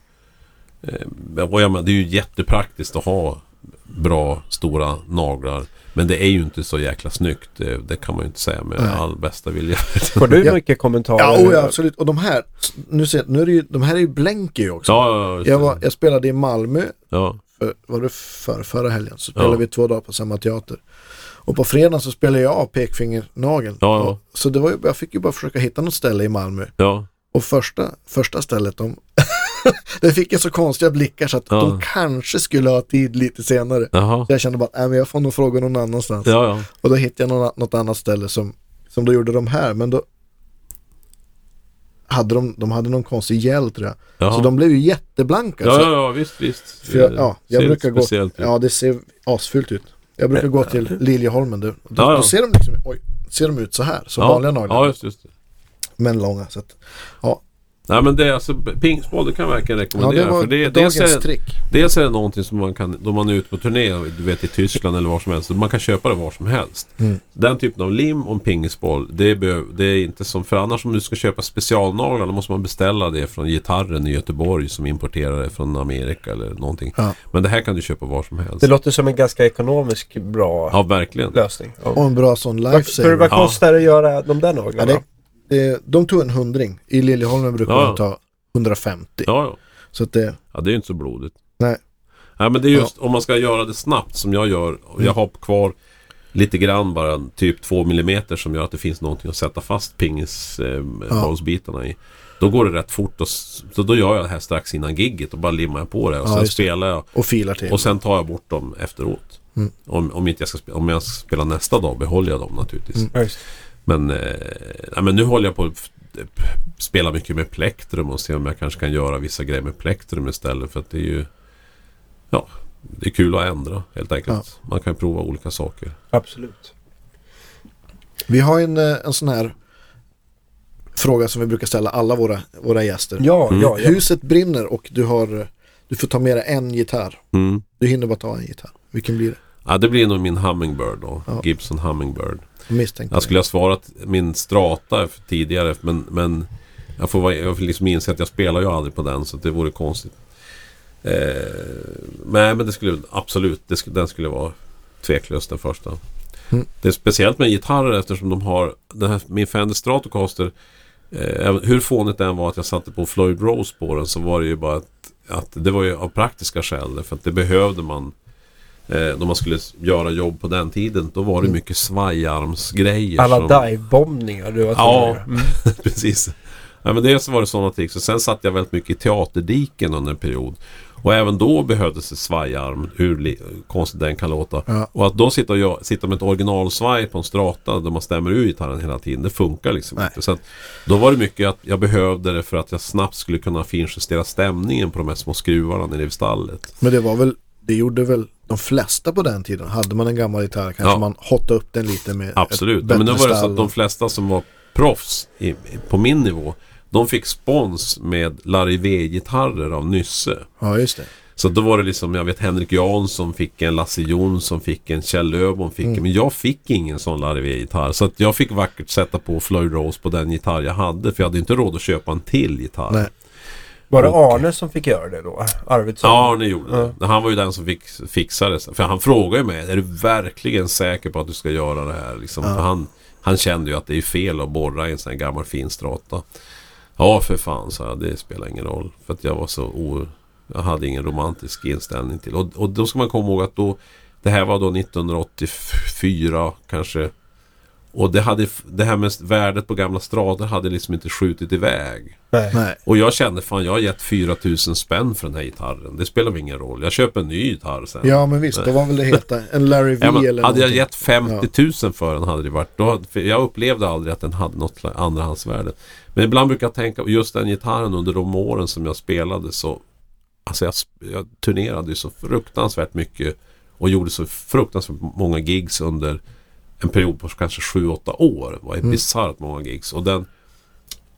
Eh, och jag menar, det är ju jättepraktiskt att ha bra stora naglar. Men det är ju inte så jäkla snyggt. Det, det kan man ju inte säga med Nej. all bästa vilja. Får du Ja. mycket kommentarer? Ja, oh, ja, absolut. Och de här, nu ser, nu är det ju, de här är ju blänker ju också. ja, ja, Jag, var, jag spelade i Malmö, ja, för, var det för, förra helgen, så spelade Ja. vi två dagar på samma teater. Och på fredagen så spelade jag av pekfingernageln. Ja, ja. Och, så det var ju, jag fick ju bara försöka hitta något ställe i Malmö. ja. Och första, första stället, de, det fick jag så konstiga blickar så att Ja. de kanske skulle ha tid lite senare. Så jag kände bara, nej men jag får nog fråga någon annanstans. Och då hittade jag något annat ställe som, som då gjorde de här, men då hade de, de hade någon konstig gel tror jag. Jaha. Så de blev ju jätteblanka. ja, ja, ja, visst, visst. för jag, ja, jag brukar gå, ut. ja det ser asfult ut. Jag brukar gå till Liljeholmen du. Då, Ja, ja. då ser de liksom, oj, ser de ut så här, som ja. vanliga naglar. Ja, just, just det. Men långa. Så att, ja, Nej men det är alltså pingisboll det kan jag verkligen ja, rekommendera. det var för det, dagens dels, är, trick. dels är det någonting som man kan, då man är ute på turné, du vet i Tyskland eller var som helst. Man kan köpa det var som helst. Mm. Den typen av lim och en pingisboll, det, behöv, det är inte som, för annars om du ska köpa specialnaglar då måste man beställa det från gitarren i Göteborg som importerar det från Amerika eller någonting. Ja. Men det här kan du köpa var som helst. Det låter som en ganska ekonomisk bra Ja, verkligen. lösning. Ja. Och en bra sån lifesaver. vad Ja. kostar det att göra de där Ja, naglarna? det, det, de tog en hundring. I Liljeholmen brukar Ja. de ta 150. Ja, ja. Så att det, Ja, det är ju inte så blodigt. nej. Nej men det är just om man ska göra det snabbt som jag gör. Och Mm. jag har kvar lite grann bara typ 2 millimeter som gör att det finns någonting att sätta fast pingisbollsbitarna i. Då går det rätt fort och så då gör jag det här strax innan gigget och bara limmar jag på det och Ja, sen spelar jag. Och filar till. Och sen tar jag bort dem efteråt. Mm. Om, om, inte jag ska, spe- om jag ska spela nästa dag behåller jag dem naturligtvis. Mm. Ja. Men, eh, nej, men nu håller jag på att spela mycket med plektrum och se om jag kanske kan göra vissa grejer med plektrum istället. För att det är ju... Ja, det är kul att ändra helt enkelt. Man kan prova olika saker. Absolut. Vi har en, eh, en sån här fråga som vi brukar ställa alla våra, våra gäster. Ja, Mm. ja, ja. Huset brinner och du har du får ta med dig en gitarr. Mm. Du hinner bara ta en gitarr. Vilken blir det? Ja, det blir nog min Hummingbird då. Ja. Gibson Hummingbird. Misstänkte Jag skulle ha svarat min Strata tidigare men, men jag får, jag får liksom inse att jag spelar ju aldrig på den så det vore konstigt. Eh, nej men det skulle absolut, det skulle, den skulle vara tveklöst den första. Mm. Det är speciellt med gitarrer eftersom de har den här, min Fender Stratocaster eh, hur fånigt det än var att jag satte på Floyd Rose på den så var det ju bara att, att det var ju av praktiska skäl för att det behövde man eh, då man skulle göra jobb på den tiden. Då var det mycket svajarmsgrejer. Alla som- dive-bombningar du har Ja. Mm. Precis. Ja, men dels så var det sådana tricks och sen satt jag väldigt mycket i teaterdiken under en period. Och även då behövdes det svajarm, hur konstigt den kan låta. Ja. Och att då sitta, och gö- sitta med ett originalsvaj på en strata där man stämmer ur gitarren hela tiden, det funkar liksom Nej. inte. Så att, då var det mycket att jag behövde det för att jag snabbt skulle kunna finjustera stämningen på de här små skruvarna nere i stallet. Men det var väl, det gjorde väl de flesta på den tiden. Hade man en gammal gitarr kanske Ja. man hottade upp den lite med Absolut. ett Men nu bättre var det så att de flesta som var proffs i, på min nivå, de fick spons med Larivé-gitarrer av Nysse. Ja, just det. Så då var det liksom, jag vet Henrik Jansson fick en, Lasse Jonsson fick en, Kjell Öbom fick Mm. en. Men jag fick ingen sån Larivé-gitarr. Så att jag fick vackert sätta på Floyd Rose på den gitarr jag hade. För jag hade inte råd att köpa en till gitarr. Nej. Var det Och- Arne som fick göra det då? Arvidsson? Ja, Arne gjorde det. Han var ju den som fick fixa det. För han frågade ju mig, är du verkligen säker på att du ska göra det här? Liksom, Ja. han, han kände ju att det är fel att borra i en sån här gammal fin strata. Ja, för fan, så jag. Det spelar ingen roll. För att jag var så o... Jag hade ingen romantisk inställning till. Och, och då ska man komma ihåg att då Det här var då 1984 kanske. Och det, hade, det här med värdet på gamla strader hade liksom inte skjutit iväg. Nej. Och jag kände fan jag har gett 4000 spänn för den här gitarren. Det spelar väl ingen roll. Jag köper en ny gitarr sen. Ja men visst, då var väl det heta en Larry V Ja, men eller hade jag någonting. gett 50 000 för den hade det varit... Då, jag upplevde aldrig att den hade något andrahandsvärde. Men ibland brukar jag tänka på just den gitarren under de åren som jag spelade så... Alltså jag, jag turnerade ju så fruktansvärt mycket och gjorde så fruktansvärt många gigs under en period på kanske 7-8 år. Det var Mm. bisarrt många gigs. Och, den,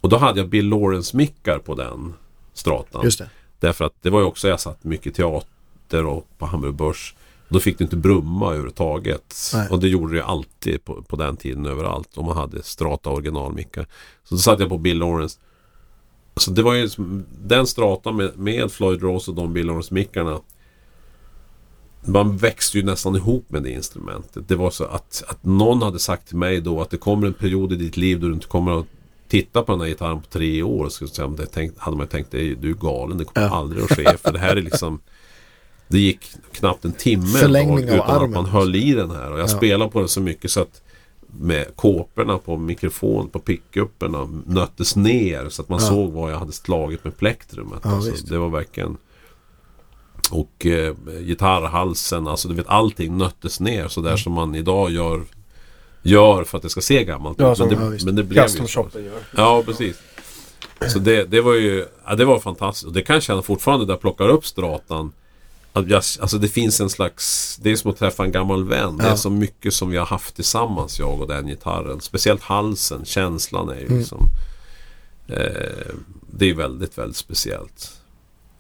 och då hade jag Bill Lawrence-mickar på den stratan. Just det. Därför att det var ju också, jag satt mycket teater och på Hamburg Börs. Då fick du inte brumma överhuvudtaget. Nej. Och det gjorde det alltid på, på den tiden överallt. Om man hade strata originalmickar. Så då satt jag på Bill Lawrence. Så det var ju den stratan med, med Floyd Rose och de Bill Lawrence-mickarna. Man växte ju nästan ihop med det instrumentet. Det var så att, att någon hade sagt till mig då att det kommer en period i ditt liv då du inte kommer att titta på den här gitarren på tre år. Så det tänkt, hade man tänkt, "Det är- du är galen, det kommer Ja. aldrig att ske. För det här är liksom Det gick knappt en timme Förlängning av utan armen. att man höll i den här. Och jag Ja. spelade på den så mycket så att med kåporna på mikrofon på pickuperna nöttes ner så att man Ja. såg vad jag hade slagit med plektrumet. Ja, alltså, det var verkligen och eh, gitarrhalsen, alltså du vet allting nöttes ner så där som man idag gör Gör för att det ska se gammalt Ja, ut. som- Men ja, det, men det blev ju Custom så. shoppen gör. Ja, precis. Så det, det var ju ja, det var fantastiskt. Och det kan jag känna fortfarande när jag plockar upp stratan. Att jag, alltså det finns en slags, det är som att träffa en gammal vän. Det är Ja. så mycket som vi har haft tillsammans, jag och den gitarren. Speciellt halsen, känslan är ju Mm. liksom. Eh, det är väldigt, väldigt speciellt.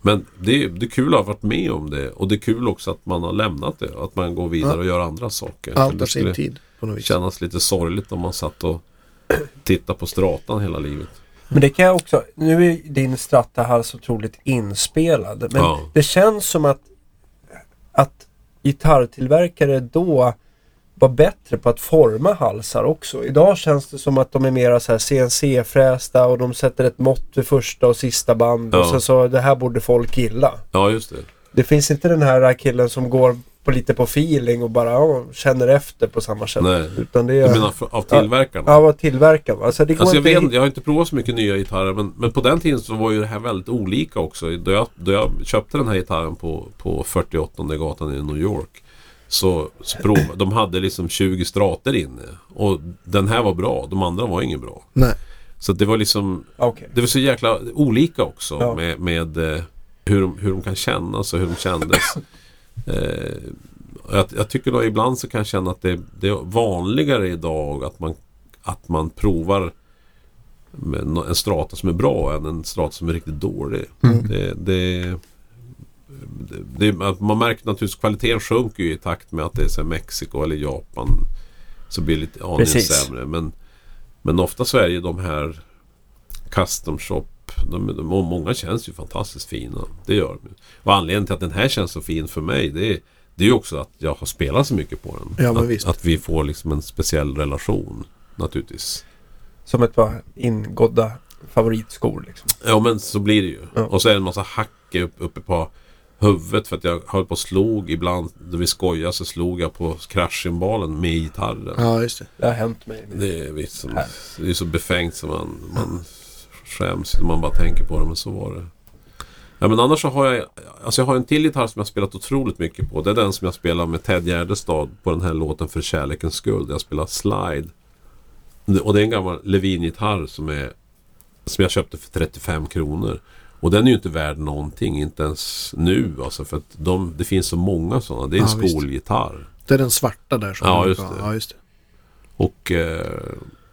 Men det är, det är kul att ha varit med om det. Och det är kul också att man har lämnat det. Att man går vidare Ja. och gör andra saker. För Allt har sin tid på något vis. kännas lite sorgligt om man satt och tittade på stratan hela livet. Men det kan jag också, nu är din Strata-hals otroligt inspelad. Men Ja. det känns som att, att gitarrtillverkare då var bättre på att forma halsar också. Idag känns det som att de är mera så här CNC-frästa och de sätter ett mått vid första och sista band och Ja. sen så det här borde folk gilla. Ja, just det. Det finns inte den här killen som går på lite på feeling och bara ja, känner efter på samma sätt. Nej. Utan det Du är... menar för- av tillverkarna? Ja, vad tillverkar man? Alltså det går Alltså jag, inte... vet, jag har inte provat så mycket nya gitarrer men, men på den tiden så var ju det här väldigt olika också. Då jag, då jag köpte den här gitarren på, på 48 gatan i New York så, så prov, de hade liksom 20 strater inne. Och den här var bra, de andra var inget bra. Nej. Så det var liksom Okej. Det var så jäkla olika också Ja. med, med eh, hur, de, hur de kan kännas och hur de kändes. eh, jag, jag tycker då ibland så kan jag känna att det, det är vanligare idag att man, att man provar en strata som är bra än en strata som är riktigt dålig. Mm. Det, det, det, att man märker naturligtvis kvaliteten sjunker ju i takt med att det är så Mexiko eller Japan. Så blir det lite aningen Precis. sämre. Men, men ofta så är ju de här custom shop. De, de, många känns ju fantastiskt fina. Det gör de. Och anledningen till att den här känns så fin för mig det är, det är ju också att jag har spelat så mycket på den. Ja, men att, visst. att vi får liksom en speciell relation. Naturligtvis. Som ett par ingådda favoritskor liksom. Ja men så blir det ju. Ja. Och så är det en massa hack upp, uppe på huvudet för att jag höll på och slog ibland. Då vi skojade så slog jag på kraschcymbalen med gitarren. Ja, just det. Det har hänt mig. Det är visst det är så befängt som man, man skäms när man bara tänker på det. Men så var det. Ja men annars så har jag Alltså jag har en till gitarr som jag spelat otroligt mycket på. Det är den som jag spelar med Ted Gärdestad på den här låten För kärlekens skull. Där jag spelar slide. Och det är en gammal Levin-gitarr som är Som jag köpte för 35 kronor. Och den är ju inte värd någonting. Inte ens nu alltså. För att de, det finns så många sådana. Det är en Ja, visst. skolgitarr. Det är den svarta där som Ja, just det. Ja, just det. Och eh,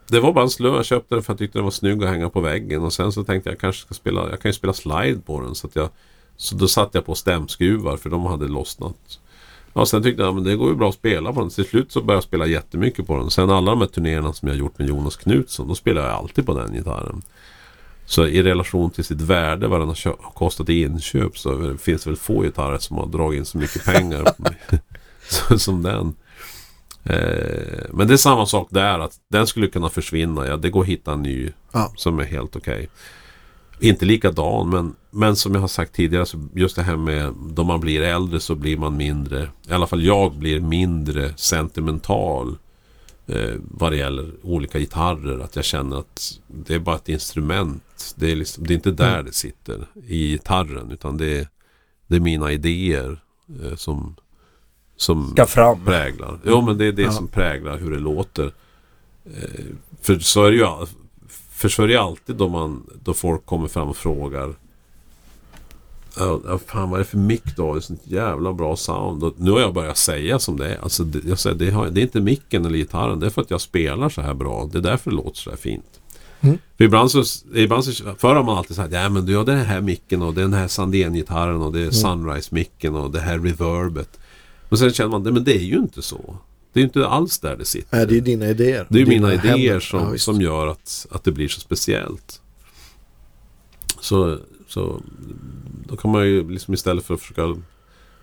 det var bara en slö. Jag köpte den för jag tyckte den var snygg att hänga på väggen. Och sen så tänkte jag kanske ska spela, jag kan ju spela slide på den. Så, att jag, så då satte jag på stämskruvar för de hade lossnat. Ja, sen tyckte jag men det går ju bra att spela på den. Till slut så började jag spela jättemycket på den. Sen alla de här turnéerna som jag gjort med Jonas Knutsson, då spelar jag alltid på den gitarren. Så i relation till sitt värde, vad den har kostat i inköp, så finns det väl få gitarrer som har dragit in så mycket pengar som den. Eh, men det är samma sak där, att den skulle kunna försvinna. Ja, det går att hitta en ny Ja. som är helt okej. inte likadan men, men som jag har sagt tidigare så just det här med då man blir äldre så blir man mindre, i alla fall jag blir mindre sentimental eh, vad det gäller olika gitarrer. Att jag känner att det är bara ett instrument. Det är, liksom, det är inte där Mm. det sitter i gitarren utan det är, det är mina idéer eh, som, som Ska fram. präglar. Jo men det är det Ja. som präglar hur det låter. Eh, för så är det ju för så är det ju alltid då, man, då folk kommer fram och frågar Ja, ja, fan vad är det för mick då? Det är sånt jävla bra sound. Och nu har jag börjat säga som det är. Alltså, det, jag säger, det, har, det är inte micken eller gitarren. Det är för att jag spelar så här bra. Det är därför det låter så här fint. Mm. För ibland så, ibland så, förr har man alltid sagt ja men du har den här micken och den här Sandén-gitarren och det är Sunrise-micken och det här reverbet. Men sen känner man, men det är ju inte så. Det är ju inte alls där det sitter. Nej, det är dina idéer. Det är ju Dina mina idéer händer. som, Ja, som gör att, att det blir så speciellt. Så, så då kan man ju liksom istället för att försöka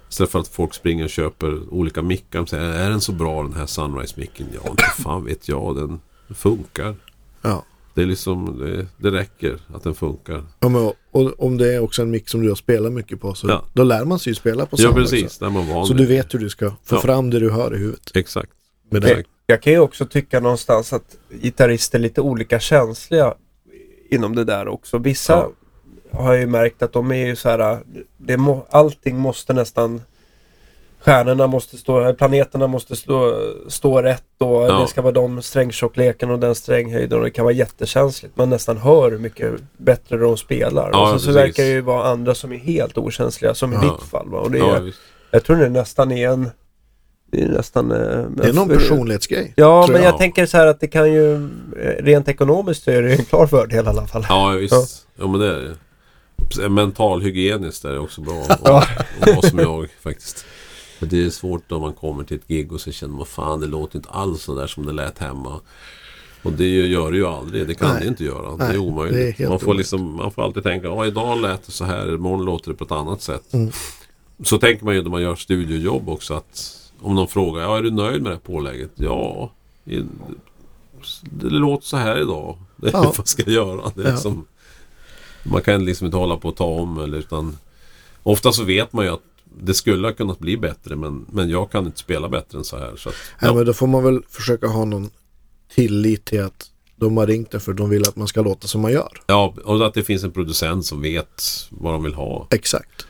Istället för att folk springer och köper olika mickar. De säger, är den så bra den här Sunrise-micken? Ja, inte fan vet jag. Den funkar. Ja. Det är liksom, det, det räcker att den funkar. Ja, men, och om det är också en mick som du har spelat mycket på så Ja. då lär man sig ju spela på Ja, sound precis. också. Där man van Så du vet hur du ska få Ja. fram det du hör i huvudet. Exakt. Med det. Exakt. Jag kan ju också tycka någonstans att gitarrister är lite olika känsliga inom det där också. Vissa Ja. har jag ju märkt att de är ju så här, det må, allting måste nästan Stjärnorna måste stå, planeterna måste stå, stå rätt och Ja. det ska vara de strängtjockleken och den stränghöjden och det kan vara jättekänsligt. Man nästan hör hur mycket bättre de spelar. Ja, och sen så precis. verkar det ju vara andra som är helt okänsliga, som i Ja. ditt fall. Va? Och det är, jag tror det nästan är en... Det är nästan... eh, Det är någon personlighetsgrej. Ja, men jag. jag tänker så här att det kan ju eh, rent ekonomiskt så är det ju en klar fördel i alla fall. Ja, visst. Ja. Men det är det. Mentalhygieniskt är det också bra Ja. att vara som jag faktiskt. För det är svårt om man kommer till ett gig och så känner man fan det låter inte alls så där som det lät hemma. Och det gör det ju aldrig. Det kan Nej. det inte göra. det Nej, är det är omöjligt. helt man, får liksom, man får alltid tänka ja idag lät det så här, imorgon låter det på ett annat sätt. Mm. Så tänker man ju när man gör studiojobb också att om någon frågar, ja är du nöjd med det här pålägget? Ja, det låter så här idag. Det, Ja. Vad ska jag göra? Det är Ja. liksom, man kan liksom inte hålla på att ta om eller utan Ofta så vet man ju att det skulle ha kunnat bli bättre men, men jag kan inte spela bättre än så här. Så att, Ja, ja. men då får man väl försöka ha någon tillit till att de har ringt dig för de vill att man ska låta som man gör. ja, och att det finns en producent som vet vad de vill ha. Exakt.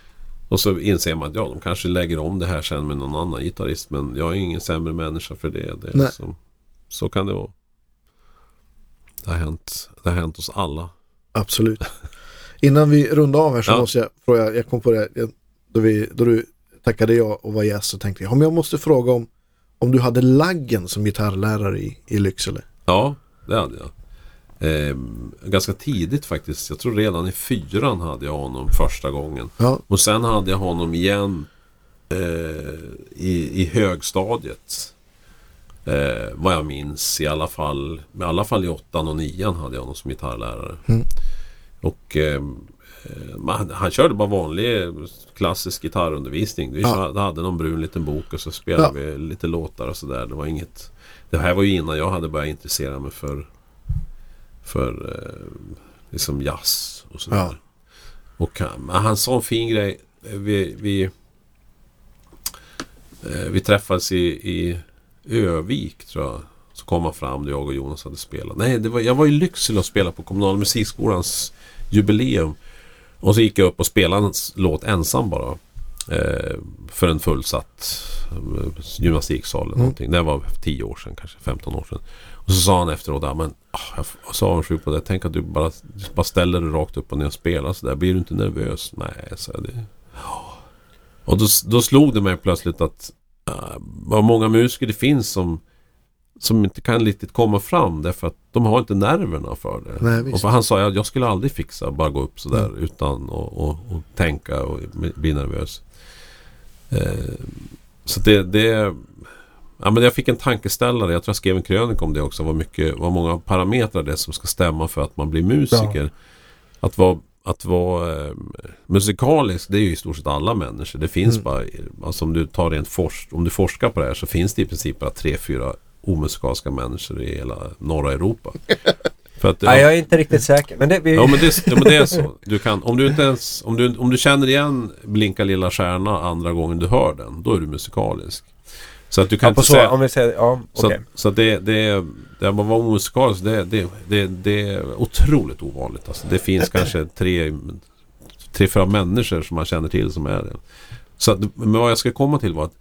Och så inser man att ja, de kanske lägger om det här sen med någon annan gitarrist men jag är ingen sämre människa för det. det Nej. liksom, så kan det vara. Det har hänt, det har hänt oss alla. Absolut. Innan vi rundar av här så Ja. måste jag fråga, jag kom på det, jag, då, vi, då du tackade jag och var gäst så tänkte jag, om jag måste fråga om, om du hade laggen som gitarrlärare i, i Lycksele. Ja, det hade jag. Eh, ganska tidigt faktiskt. Jag tror redan i fyran hade jag honom första gången. Ja, Och sen hade jag honom igen eh, i, i högstadiet. Eh, vad jag minns i alla fall. I alla fall i åttan och nian hade jag honom som gitarrlärare. Mm. Och eh, eh, han körde bara vanlig eh, klassisk gitarrundervisning. Vi Ja. ja. hade någon brun liten bok och så spelade vi lite låtar och sådär. Det var inget... Det här var ju innan jag hade börjat intressera mig för för eh, liksom jazz och sådär. Ja. Och han, men han sa en fin grej. Vi, vi, eh, vi träffades i, i Övik tror jag. Så kom han fram jag och Jonas hade spelat. Nej, det var, jag var i Lycksele och spelade på kommunala musikskolans jubileum. Och så gick jag upp och spelade en låt ensam bara. Eh, för en fullsatt eh, gymnastiksal eller någonting. Det var 10 år sedan, kanske 15 år sedan. Och så sa han efteråt, ja, men ah, jag jag sa avundsjuk på det. Tänk att du bara, bara ställer dig rakt upp och ner och spelar så där. Blir du inte nervös? Nej, jag. Det. Och då, då slog det mig plötsligt att uh, vad många musiker det finns som som inte kan riktigt komma fram därför att de har inte nerverna för det. Nej, och för han sa att jag skulle aldrig fixa bara gå upp sådär utan att tänka och bli nervös. Eh, så det, det Ja, men jag fick en tankeställare. Jag tror jag skrev en krönika om det också. Vad, mycket, vad många parametrar det är som ska stämma för att man blir musiker. Att vara, att vara eh, musikalisk, det är ju i stort sett alla människor. Det finns Mm. bara, alltså om du tar rent forsk, om du forskar på det här så finns det i princip bara tre, fyra omusikaliska människor i hela norra Europa. För att, Nej, jag är inte riktigt säker. Men det, vi... Ja men, det, ja men det är så. Du kan, om du inte ens, om du, om du känner igen Blinka lilla stjärna andra gången du hör den, då är du musikalisk. Så att du kan ja, inte så, säga... om vi säger, ja, Så, okej. så att det, det, det att vara musikalisk, det, det, det, det är otroligt ovanligt. Alltså, det finns kanske tre, tre, fyra människor som man känner till som är det. Så att, men vad jag ska komma till var att,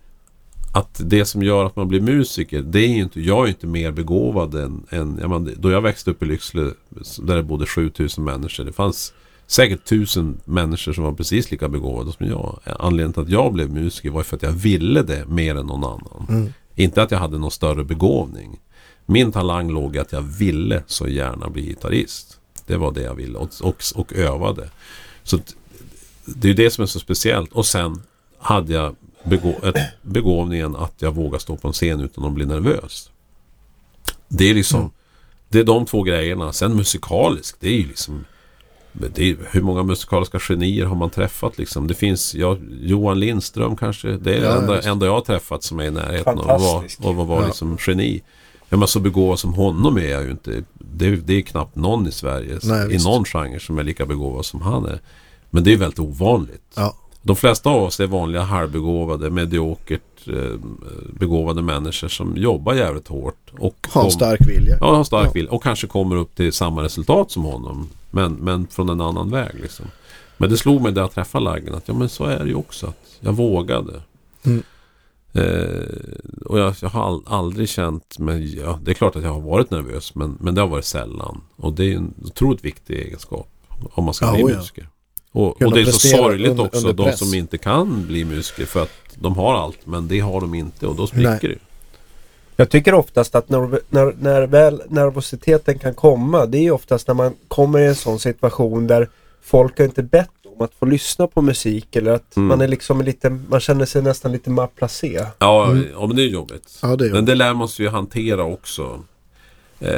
att det som gör att man blir musiker, det är ju inte, jag är ju inte mer begåvad än, än jag menar, då jag växte upp i Lycksele där det bodde 7000 människor. Det fanns säkert tusen människor som var precis lika begåvade som jag. Anledningen till att jag blev musiker var för att jag ville det mer än någon annan. Inte att jag hade någon större begåvning. Min talang låg i att jag ville så gärna bli gitarrist. Det var det jag ville och, och, och övade. Så det är ju det som är så speciellt. Och sen hade jag begå, ett, begåvningen att jag vågar stå på en scen utan att bli nervös. Det är liksom Det är de två grejerna. Sen musikaliskt, det är ju liksom det är, hur många musikaliska genier har man träffat liksom? Det finns ja, Johan Lindström kanske. Det är det Ja, just. enda enda jag har träffat som är i närheten av att vara, av att vara Ja. liksom geni. Ja, men så begåvad som honom är jag ju inte. Det, det är knappt någon i Sverige Nej, i visst. någon genre som är lika begåvad som han är. Men det är väldigt ovanligt. Ja. De flesta av oss är vanliga halvbegåvade, mediokert eh, begåvade människor som jobbar jävligt hårt. Och Ha en stark vilja. Ja, har stark Ja. vilja och kanske kommer upp till samma resultat som honom. Men, men från en annan väg liksom. Men det slog mig när jag träffade Laggen att ja men så är det ju också. Att jag vågade. Mm. Eh, och jag, jag har aldrig känt mig, ja, det är klart att jag har varit nervös men, men det har varit sällan. Och det är en otroligt viktig egenskap om man ska Ja, bli musiker. Och, och det är så sorgligt under- också, under de som inte kan bli musiker för att de har allt men det har de inte och då spricker det. Jag tycker oftast att när, när, när väl nervositeten kan komma, det är oftast när man kommer i en sån situation där folk har inte bett om att få lyssna på musik eller att Mm. man är liksom lite, man känner sig nästan lite malplacé. Ja, Mm. ja men det är jobbigt. Ja, det är Men det lär man sig ju hantera också. Eh,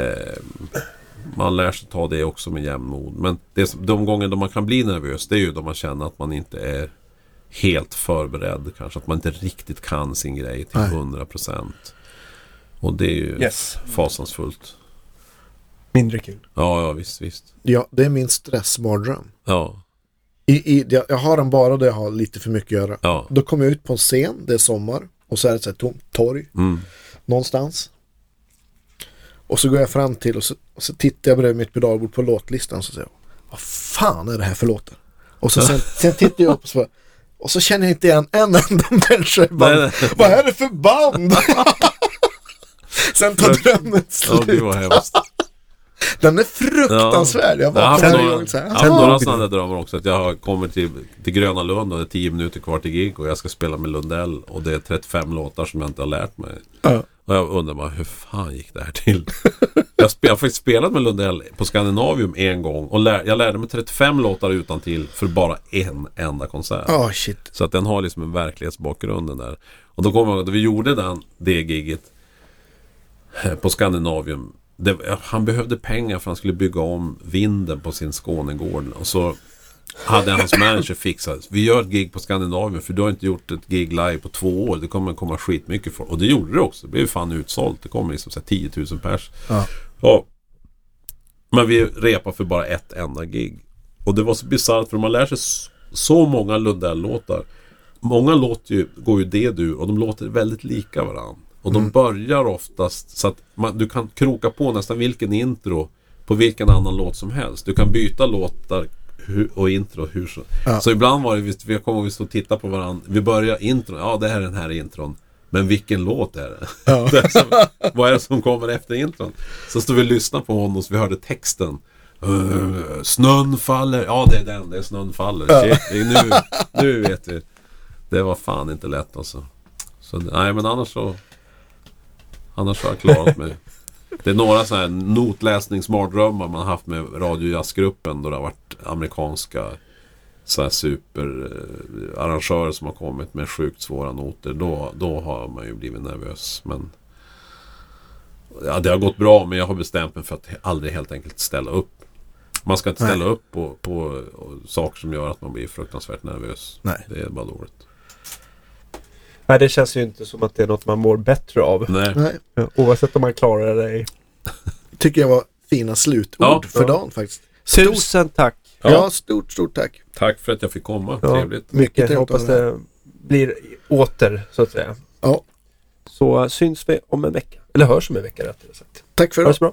man lär sig ta det också med jämnmod. Men det, som- de gånger då man kan bli nervös det är ju då man känner att man inte är helt förberedd. Kanske att man inte riktigt kan sin grej till Nej. 100%. Och det är ju Yes. fasansfullt. Mindre kul. Ja, ja visst, visst. Ja, det är min stressmardröm. Ja, I, i, jag, jag har den bara där jag har lite för mycket att göra. ja. Då kommer jag ut på en scen, det är sommar och så är det ett så här tomt torg Mm. någonstans. Och så går jag fram till och så, och så tittar jag bredvid mitt pedalbord på låtlistan och så säger jag Vad fan är det här för låtar? Och så sen, sen tittar jag upp och så bara, och så känner jag inte igen en enda människa i bandet. Vad är det för band? sen tar drömmen Ja, slut. gud vad hemskt. Den är fruktansvärd. Jag Jag har haft några, gång så här. jag har haft några sådana drömmar också. Att jag kommit till, till Gröna Lund och det är 10 minuter kvar till gig och jag ska spela med Lundell och det är 35 låtar som jag inte har lärt mig. Ja. Och jag undrar bara, hur fan gick det här till? jag, har faktiskt spelat med Lundell på Skandinavium en gång och lär, jag lärde mig 35 låtar utan till för bara en enda konsert. Ja, shit. Så att den har liksom en verklighetsbakgrund den där. Och då kommer jag ihåg, då vi gjorde den, det giget eh, på Skandinavium. Det, han behövde pengar för han skulle bygga om vinden på sin Skånegård. Och så hade hans manager fixat. Vi gör ett gig på Skandinavium för du har inte gjort ett gig live på två år. Det kommer komma skitmycket folk. Och det gjorde det också. Det blev fan utsålt. Det kom liksom så här 10 000 pers. Ja. Ja. Men vi repade för bara ett enda gig. Och det var så bisarrt för man lär sig så många Lundell-låtar. Många låter ju, går ju D-dur och de låter väldigt lika varandra. Och de börjar oftast så att man, du kan kroka på nästan vilken intro på vilken annan låt som helst. Du kan byta låtar och intro hur så. Ja. Så ibland var det, vi, vi kommer vi stå och titta på varandra. Vi börjar intron, ja det här är den här intron. Men vilken låt är det? Ja. det är som, vad är det som kommer efter intron? Så stod vi och lyssnade på honom så vi hörde texten. Uh, snön faller, ja det är den, det är snön faller. Är nu, nu vet vi. Det var fan inte lätt alltså. Så, nej men annars så Annars har jag klarat mig. Det är några sådana här notläsningsmardrömmar man har haft med radiojazzgruppen då det har varit amerikanska så här superarrangörer som har kommit med sjukt svåra noter. Då, då har man ju blivit nervös. Men ja, det har gått bra men jag har bestämt mig för att aldrig helt enkelt ställa upp. Man ska inte Nej. ställa upp på, på saker som gör att man blir fruktansvärt nervös. Nej. Det är bara dåligt. Nej, det känns ju inte som att det är något man mår bättre av. Nej. Nej, Oavsett om man klarar det. i- tycker jag var fina slutord Ja, för dagen faktiskt. Stort, Tusen tack. ja. Ja. stort, stort tack. Tack för att jag fick komma. Ja, Trevligt. Mycket. Jag hoppas det blir åter så att säga. Ja, Så syns vi om en vecka. Eller hörs om en vecka rättare sagt. tack för Ha det så bra.